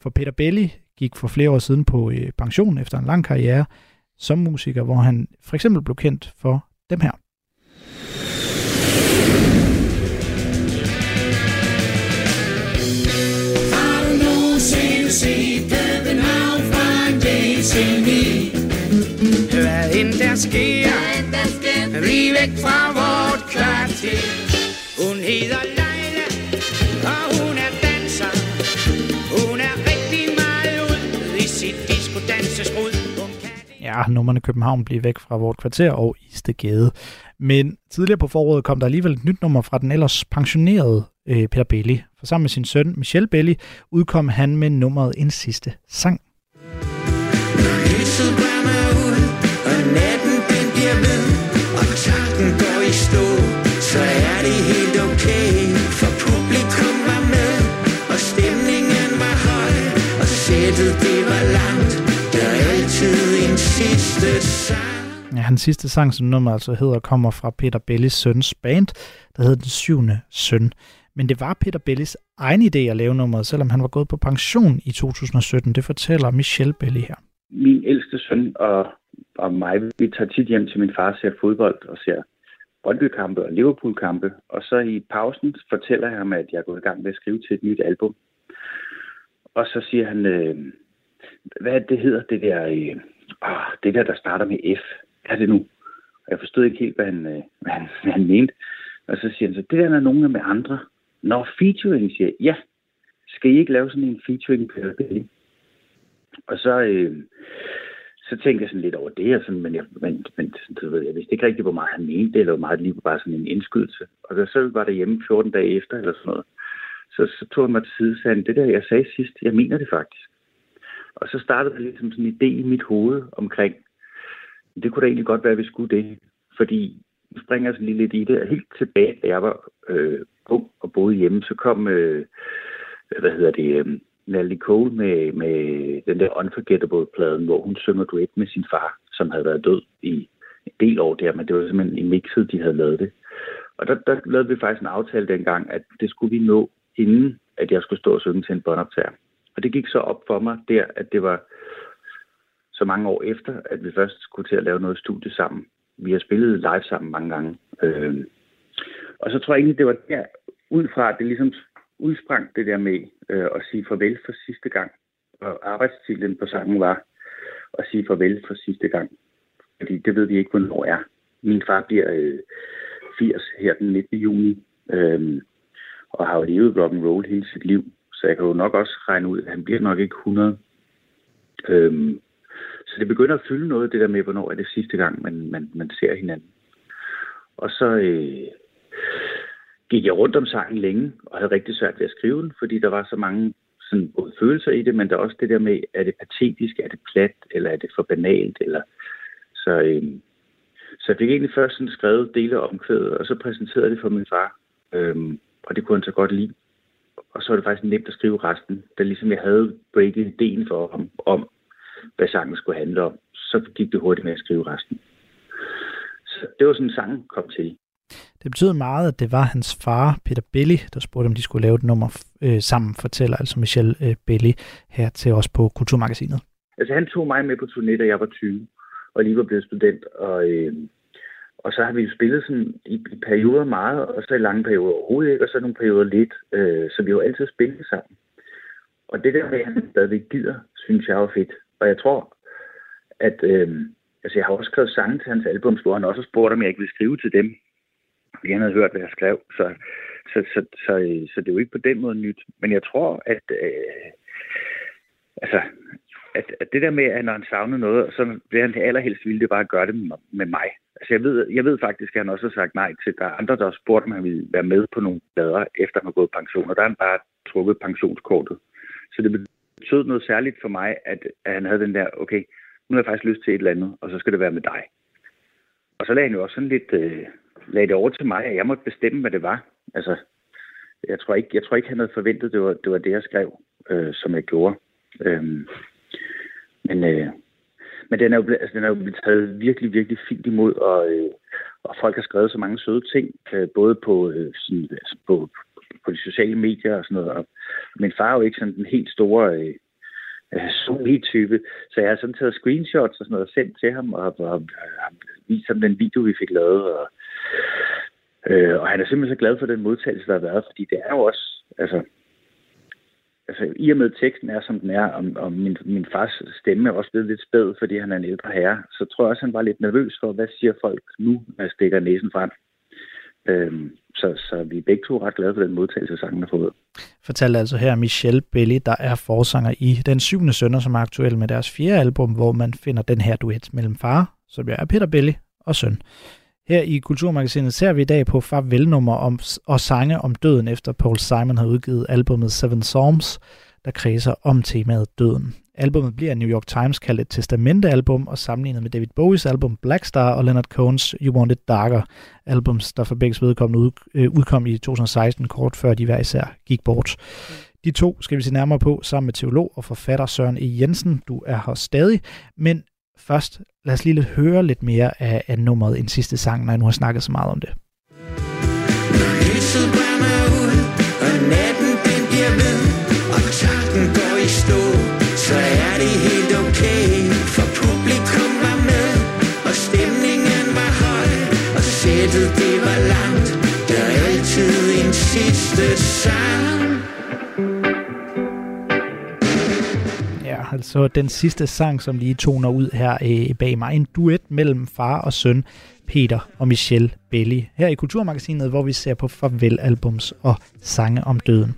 For Peter Belli gik for flere år siden på øh, pension efter en lang karriere som musiker, hvor han for eksempel blev kendt for dem her. Hvad end der sker, vi væk fra vort kvarter. Hun hedder Leila, og hun er danser. Hun er rigtig meget ud i sit disco dansesbrud. Ja, nummerne København bliver væk fra vort kvarter, og i vildeste gade. Men tidligere på foråret kom der alligevel et nyt nummer fra den ellers pensionerede øh, Peter Belli. For sammen med sin søn Michel Belli udkom han med nummeret En Sidste Sang. Lyset brænder ud, og natten den bliver ved, og tanken går i stå, så er det helt okay, for publikum var med, og stemningen var høj, og sættet det var langt, der er altid en sidste sang. Hans sidste sang, som nummer altså hedder, kommer fra Peter Bellis søns band, der hedder Den Syvende Søn. Men det var Peter Bellis egen idé at lave nummeret, selvom han var gået på pension i 2017. Det fortæller Michelle Belli her. Min ældste søn og, og mig, vi tager tit hjem til min far og ser fodbold og ser Brøndby-kampe og Liverpool-kampe. Og så i pausen fortæller jeg ham, at jeg er gået i gang med at skrive til et nyt album. Og så siger han, øh, hvad det, hedder, det der, øh, ah, det der, der starter med F. Er det nu? Og jeg forstod ikke helt, hvad han, øh, hvad han, hvad han mente. Og så siger han så, det der er nogen med andre. Når featuring, siger jeg, ja, skal I ikke lave sådan en featuring på det? Og så, øh, så tænkte jeg sådan lidt over det, og sådan, men, jeg, men, men du ved, jeg vidste ikke rigtig, hvor meget han mente, eller hvor meget det lige var bare sådan en indskydelse. Og så, så var der hjemme 14 dage efter, eller sådan noget, så, så tog han mig til side og sagde, det der, jeg sagde sidst, jeg mener det faktisk. Og så startede der ligesom sådan en idé i mit hoved omkring, det kunne da egentlig godt være, at vi skulle det. Fordi, nu springer jeg lige lidt i det, helt tilbage, da jeg var øh, ung og boede hjemme, så kom, øh, hvad hedder det, øh, Natalie Cole med, med den der Unforgettable-pladen, hvor hun synger duet med sin far, som havde været død i en del år der, men det var simpelthen i mixet, de havde lavet det. Og der, der lavede vi faktisk en aftale dengang, at det skulle vi nå, inden at jeg skulle stå og synge til en båndoptager. Og det gik så op for mig der, at det var så mange år efter, at vi først skulle til at lave noget studie sammen. Vi har spillet live sammen mange gange. Øh, og så tror jeg egentlig, det var der, ud fra, at det ligesom udsprang det der med øh, at sige farvel for sidste gang. Og arbejdstitlen på sangen var at sige farvel for sidste gang. Fordi det ved vi ikke, hvornår er. Min far bliver øh, 80 her den 19. juni, øh, og har jo levet rock and roll hele sit liv. Så jeg kan jo nok også regne ud, at han bliver nok ikke 100. Øh, så det begynder at fylde noget, det der med, hvornår er det sidste gang, man, man, man ser hinanden. Og så øh, gik jeg rundt om sangen længe, og havde rigtig svært ved at skrive den, fordi der var så mange sådan, både følelser i det, men der er også det der med, er det patetisk, er det plat, eller er det for banalt, eller så, øh, så jeg fik egentlig først sådan skrevet dele af omkvædet, og så præsenterede det for min far, øh, og det kunne han så godt lide. Og så var det faktisk nemt at skrive resten, da ligesom jeg havde breaket ideen for ham om, hvad sangen skulle handle om, så gik det hurtigt med at skrive resten. Så det var sådan, sangen kom til. Det betyder meget, at det var hans far, Peter Belli, der spurgte, om de skulle lave et nummer øh, sammen, fortæller altså Michel øh, Belli her til os på Kulturmagasinet. Altså han tog mig med på turné, da jeg var 20, og lige var blevet student, og, øh, og så har vi jo spillet sådan i, i perioder meget, og så i lange perioder overhovedet ikke, og så nogle perioder lidt, øh, så vi har jo altid spillet sammen. Og det der med, at han stadigvæk gider, synes jeg var fedt. Og jeg tror, at øh, altså jeg har også skrevet sange til hans album, hvor han også spurgte, om jeg ikke ville skrive til dem. Fordi han havde hørt, hvad jeg skrev. Så, så, så, så, så, så det er jo ikke på den måde nyt. Men jeg tror, at, øh, altså, at, at det der med, at når han savner noget, så vil han allerhelst ville det bare gøre det med mig. Altså jeg ved, jeg ved faktisk, at han også har sagt nej til, der er andre, der har spurgt, om han ville være med på nogle plader, efter han har gået pension, og der har han bare trukket pensionskortet. Så det betød noget særligt for mig, at, at han havde den der, okay, nu har jeg faktisk lyst til et eller andet, og så skal det være med dig. Og så lagde han jo også sådan lidt, øh, lagde det over til mig, at jeg måtte bestemme, hvad det var. Altså, jeg tror ikke, jeg tror ikke han havde forventet, det var det, var det jeg skrev, øh, som jeg gjorde. Øhm, men, øh, men den er, jo blevet, altså, den er jo blevet taget virkelig, virkelig fint imod, og, øh, og folk har skrevet så mange søde ting, øh, både på, øh, sådan, altså på, på de sociale medier og sådan noget. Og min far er jo ikke sådan den helt store øh, øh type, så jeg har sådan taget screenshots og sådan noget og sendt til ham, og, og, og vist ham den video, vi fik lavet. Og, øh, og han er simpelthen så glad for den modtagelse, der har været, fordi det er jo også, altså, altså i og med at teksten er, som den er, og, og min, min fars stemme er også blevet lidt spæd, fordi han er en ældre herre, så tror jeg også, han var lidt nervøs for, hvad siger folk nu, når jeg stikker næsen frem. Øhm, så, så vi er begge to ret glade for den modtagelse, sangen har fået. Fortalte altså her Michelle Belli, der er forsanger i Den syvende sønner, som er aktuel med deres fjerde album, hvor man finder den her duet mellem far, som jo er Peter Belli, og søn. Her i Kulturmagasinet ser vi i dag på farvelnummer om, og sange om døden, efter Paul Simon har udgivet albumet Seven Psalms, der kredser om temaet døden. Albummet bliver New York Times kaldt et testamentealbum og sammenlignet med David Bowies album Black Star og Leonard Cohen's You Want It Darker, albums, der for begge vedkommende ud, øh, udkom i 2016, kort før de hver især gik bort. De to skal vi se nærmere på sammen med teolog og forfatter Søren E. Jensen. Du er her stadig, men først lad os lige lidt høre lidt mere af, af nummeret en sidste sang, når jeg nu har snakket så meget om det. Lyset brænder ud, og natten den bliver ved, og tanken går i stå, så er det helt okay, for publikum var med, og stemningen var høj, og sættet det var langt, der er altid en sidste sang. Ja, altså den sidste sang, som lige toner ud her øh, bag mig. En duet mellem far og søn, Peter og Michelle Belli. Her i Kulturmagasinet, hvor vi ser på farvelalbums og sange om døden.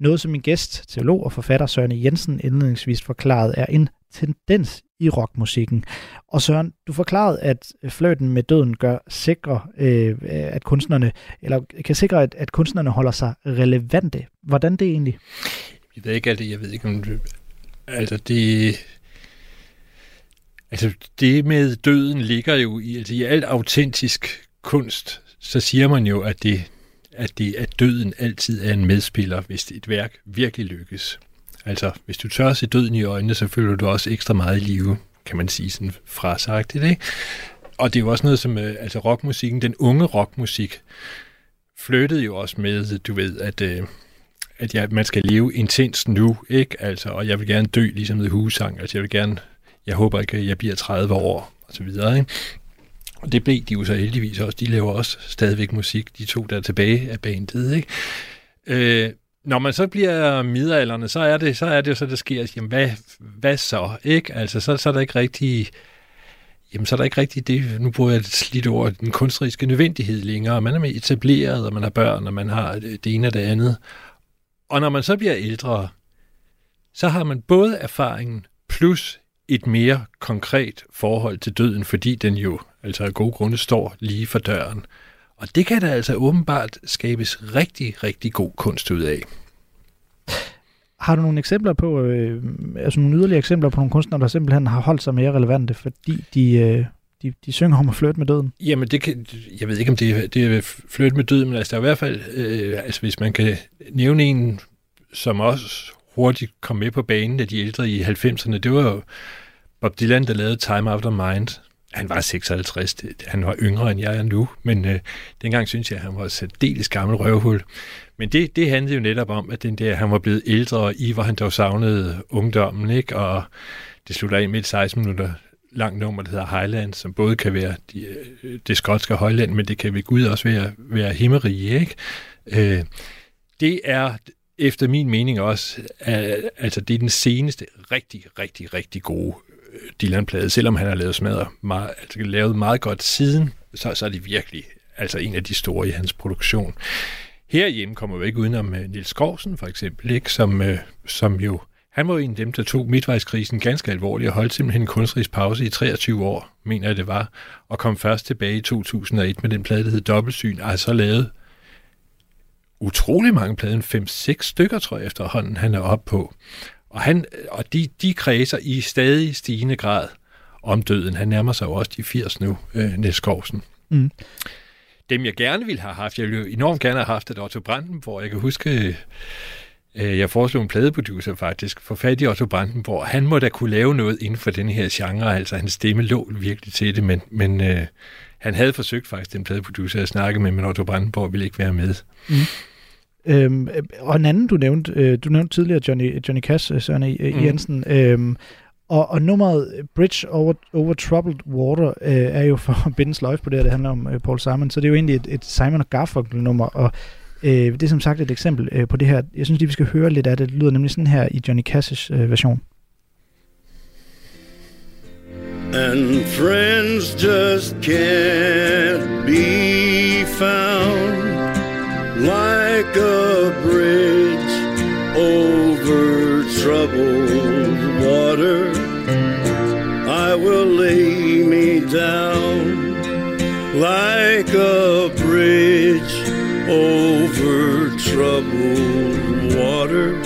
Noget, som min gæst, teolog og forfatter Søren Jensen indledningsvis forklarede, er en tendens i rockmusikken. Og Søren, du forklarede, at fløjten med døden gør sikre, øh, at kunstnerne, eller kan sikre, at, at kunstnerne holder sig relevante. Hvordan det egentlig? Jeg ved ikke alt det, jeg ved ikke om det, altså det, altså det med døden ligger jo i, altså i alt autentisk kunst, så siger man jo, at det, at det, at døden altid er en medspiller, hvis et værk virkelig lykkes. Altså, hvis du tør at se døden i øjnene, så føler du også ekstra meget i live, kan man sige sådan frasagtigt, ikke? Og det er jo også noget som, øh, altså rockmusikken, den unge rockmusik, flyttede jo også med, du ved, at, øh, at jeg, man skal leve intens nu, ikke? Altså, og jeg vil gerne dø, ligesom The Who sang. Altså, jeg vil gerne, jeg håber ikke, at jeg bliver 30 år, og så videre, ikke? Og det blev de jo så heldigvis også. De laver også stadigvæk musik, de to, der er tilbage af bandet, ikke? Øh, når man så bliver midalderne, så er det så er det jo så, det sker, jamen hvad, hvad så, ikke? Altså, så, så er der ikke rigtig, jamen så er der ikke rigtig det, nu bruger jeg et slidt ord, den kunstneriske nødvendighed længere. Man er med etableret, og man har børn, og man har det ene og det andet. Og når man så bliver ældre, så har man både erfaringen plus et mere konkret forhold til døden, fordi den jo altså af gode grunde står lige for døren. Og det kan der altså åbenbart skabes rigtig, rigtig god kunst ud af. Har du nogle eksempler på, øh, altså nogle yderligere eksempler på nogle kunstnere, der simpelthen har holdt sig mere relevante, fordi de, øh, de, de synger om at flytte med døden? Jamen, det kan, jeg ved ikke, om det er, det er flytte med døden, men altså, der er i hvert fald, øh, altså hvis man kan nævne en, som også hurtigt kom med på banen af de ældre i 90'erne, det var jo Bob Dylan, der lavede Time After Mind. Han var 56, han var yngre end jeg er nu, men øh, dengang synes jeg, at han var et særdeles gammel røvhul. Men det, det handlede jo netop om, at den der, han var blevet ældre, og i hvor han dog savnede ungdommen, ikke? og det slutter af med et 16 minutter langt nummer, der hedder Highland, som både kan være de, øh, det skotske højland, men det kan ved Gud også være, være himmerige. Ikke? Øh, det er efter min mening også, er, altså det er den seneste rigtig, rigtig, rigtig gode øh, Dylan-plade, selvom han har lavet smadret meget, altså lavet meget godt siden, så, så er det virkelig altså en af de store i hans produktion. Herhjemme kommer vi ikke udenom øh, uh, Nils Skovsen, for eksempel, ikke? Som, uh, som jo, han var en af dem, der tog midtvejskrisen ganske alvorligt og holdt simpelthen en kunstnerisk pause i 23 år, mener jeg det var, og kom først tilbage i 2001 med den plade, der hed Dobbelsyn, og har så lavet utrolig mange plader, 5-6 stykker, tror jeg efterhånden, han er oppe på. Og, han, og de, de kredser i stadig stigende grad om døden. Han nærmer sig jo også de 80 nu, øh, Niels Skovsen. Mm. Dem jeg gerne ville have haft, jeg ville jo enormt gerne have haft et Otto Brandenborg. Jeg kan huske, øh, jeg foreslog en pladeproducer faktisk, for fat i Otto Brandenborg. Han må da kunne lave noget inden for den her genre, altså hans stemme lå virkelig til det, men, men øh, han havde forsøgt faktisk, den pladeproducer, at snakke med, men Otto Brandenborg ville ikke være med. Mm. Øhm, og en anden, du nævnte, øh, du nævnte tidligere Johnny, Johnny Cash, øh, Søren e, mm. Jensen, øhm, og, og nummeret Bridge Over, Over Troubled Water øh, er jo for at binde sløjf på det her, det handler om øh, Paul Simon, så det er jo egentlig et, et Simon og Garfunkel-nummer, og øh, det er som sagt et eksempel øh, på det her. Jeg synes lige, vi skal høre lidt af det. Det lyder nemlig sådan her i Johnny Cash's øh, version. And friends just can't be found like a bridge over troubled water. I will lay me down like a bridge over troubled water.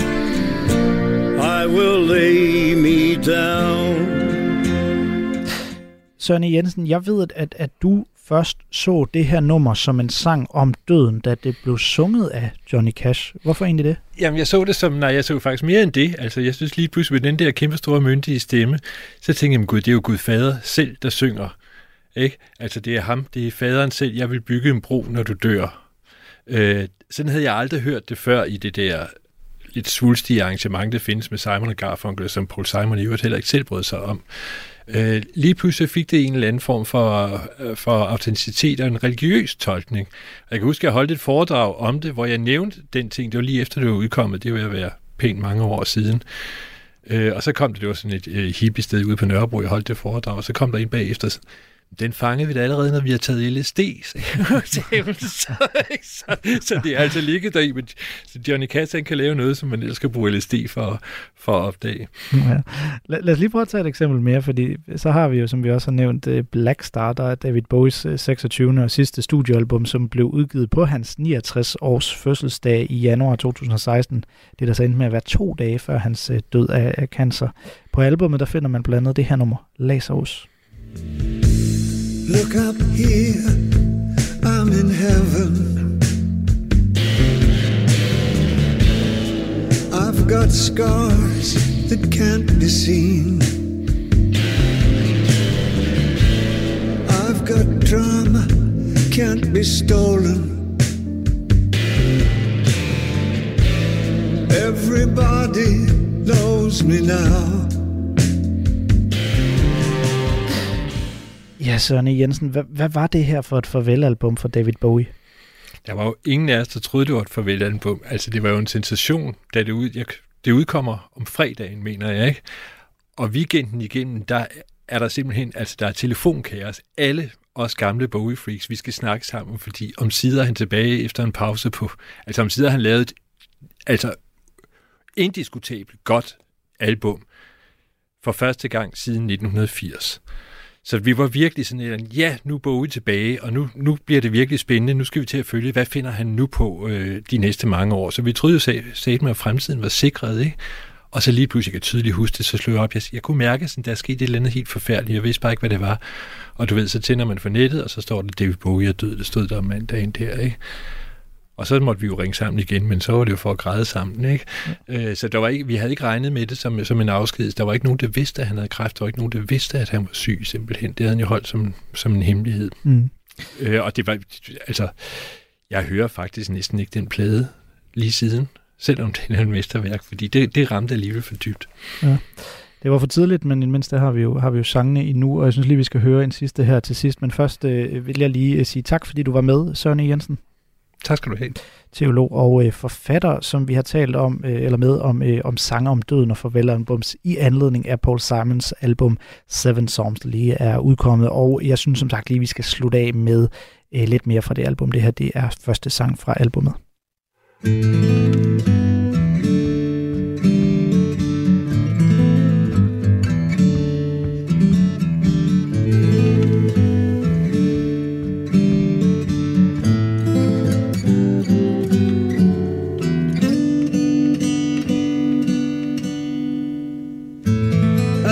I will lay me down. E. Jensen, jeg ved, at, at du først så det her nummer som en sang om døden, da det blev sunget af Johnny Cash. Hvorfor egentlig det? Jamen, jeg så det som, nej, jeg så faktisk mere end det. Altså, jeg synes lige pludselig med den der kæmpe store myndige stemme, så tænkte jeg, gud, det er jo Gud fader selv, der synger. Ikke? Altså, det er ham, det er faderen selv, jeg vil bygge en bro, når du dør. Øh, sådan havde jeg aldrig hørt det før i det der lidt svulstige arrangement, der findes med Simon og Garfunkel, som Paul Simon i øvrigt heller ikke selv brød sig om. Øh, lige pludselig fik det en eller anden form for, øh, for autenticitet og en religiøs tolkning. Jeg kan huske, at jeg holdt et foredrag om det, hvor jeg nævnte den ting. Det var lige efter, det var udkommet. Det var jeg være pænt mange år siden. Øh, og så kom det, det var sådan et øh, hippie sted ude på Nørrebro, jeg holdt det foredrag, og så kom der en bagefter, den fangede vi da allerede, når vi har taget LSD. så, så, så, så det er altså ligget der i, men Johnny Cash kan lave noget, som man ellers skal bruge LSD for, for at opdage. Ja. Lad, lad os lige prøve at tage et eksempel mere, fordi så har vi jo, som vi også har nævnt, øh, Black Star, der er David Bowies 26. og sidste studioalbum, som blev udgivet på hans 69 års fødselsdag i januar 2016. Det der så endte med at være to dage før hans øh, død af, af cancer. På albumet der finder man blandt andet det her nummer, Lazarus. Look up here, I'm in heaven. I've got scars that can't be seen. I've got drama, can't be stolen. Everybody knows me now. Ja, Søren E. Jensen, hvad, hvad var det her for et farvelalbum for David Bowie? Der var jo ingen af os, der troede, det var et farvelalbum. Altså, det var jo en sensation, da det, ud, jeg, det udkommer om fredagen, mener jeg, ikke? Og weekenden igennem, der er der simpelthen, altså der er telefonkaos. Alle os gamle Bowie-freaks, vi skal snakke sammen, fordi om sider han tilbage efter en pause på, altså om sider han lavet et, altså indiskutabelt godt album for første gang siden 1980. Så vi var virkelig sådan en, ja, nu er Bowie tilbage, og nu, nu bliver det virkelig spændende. Nu skal vi til at følge, hvad finder han nu på øh, de næste mange år. Så vi troede jo med, at fremtiden var sikret, ikke? Og så lige pludselig, jeg kan tydeligt huske det, så slog jeg op. Jeg, jeg kunne mærke, at der skete et eller andet helt forfærdeligt. Jeg vidste bare ikke, hvad det var. Og du ved, så tænder man for nettet, og så står det, David Bowie er død. Det stod der om mandagen der, ikke? Og så måtte vi jo ringe sammen igen, men så var det jo for at græde sammen. Ikke? Ja. Øh, så der var ikke, vi havde ikke regnet med det som, som en afsked. Der var ikke nogen, der vidste, at han havde kræft. Der var ikke nogen, der vidste, at han var syg simpelthen. Det havde han jo holdt som, som en hemmelighed. Mm. Øh, og det var, altså, jeg hører faktisk næsten ikke den plade lige siden, selvom det er en mesterværk, fordi det, det ramte alligevel for dybt. Ja. Det var for tidligt, men mindst der har vi jo, har vi jo sangene endnu, og jeg synes lige, vi skal høre en sidste her til sidst. Men først øh, vil jeg lige øh, sige tak, fordi du var med, Søren e. Jensen. Tak skal du have. Teolog og øh, forfatter, som vi har talt om øh, eller med om øh, om sanger om døden og farvelalbums i anledning af Paul Simons album Seven Songs, der lige er udkommet. Og jeg synes som sagt lige, vi skal slutte af med øh, lidt mere fra det album. Det her det er første sang fra albumet.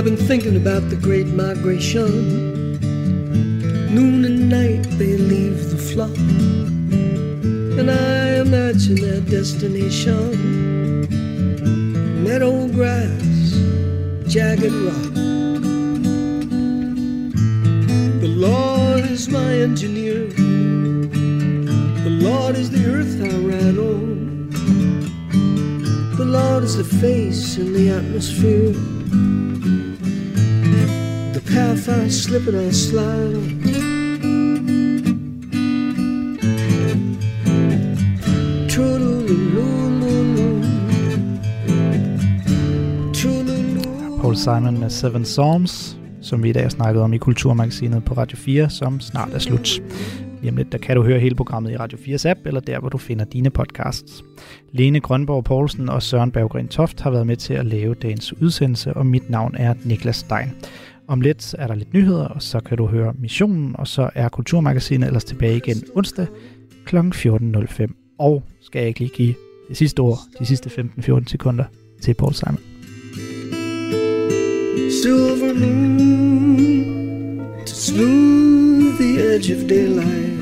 I've been thinking about the great migration. Noon and night they leave the flock, and I imagine their destination. Meadow grass, jagged rock. The Lord is my engineer. The Lord is the earth I ran on. The Lord is the face in the atmosphere I slip and I slide on. Paul Simon med Seven Psalms, som vi i dag har snakket om i Kulturmagasinet på Radio 4, som snart er slut. Lige om lidt, der kan du høre hele programmet i Radio 4's app, eller der, hvor du finder dine podcasts. Lene Grønborg Poulsen og Søren Berggren Toft har været med til at lave dagens udsendelse, og mit navn er Niklas Stein. Om lidt er der lidt nyheder, og så kan du høre missionen, og så er Kulturmagasinet ellers tilbage igen onsdag kl. 14.05. Og skal jeg ikke lige give det sidste ord, de sidste 15-14 sekunder til Paul Simon. Silver moon to smooth the edge of daylight.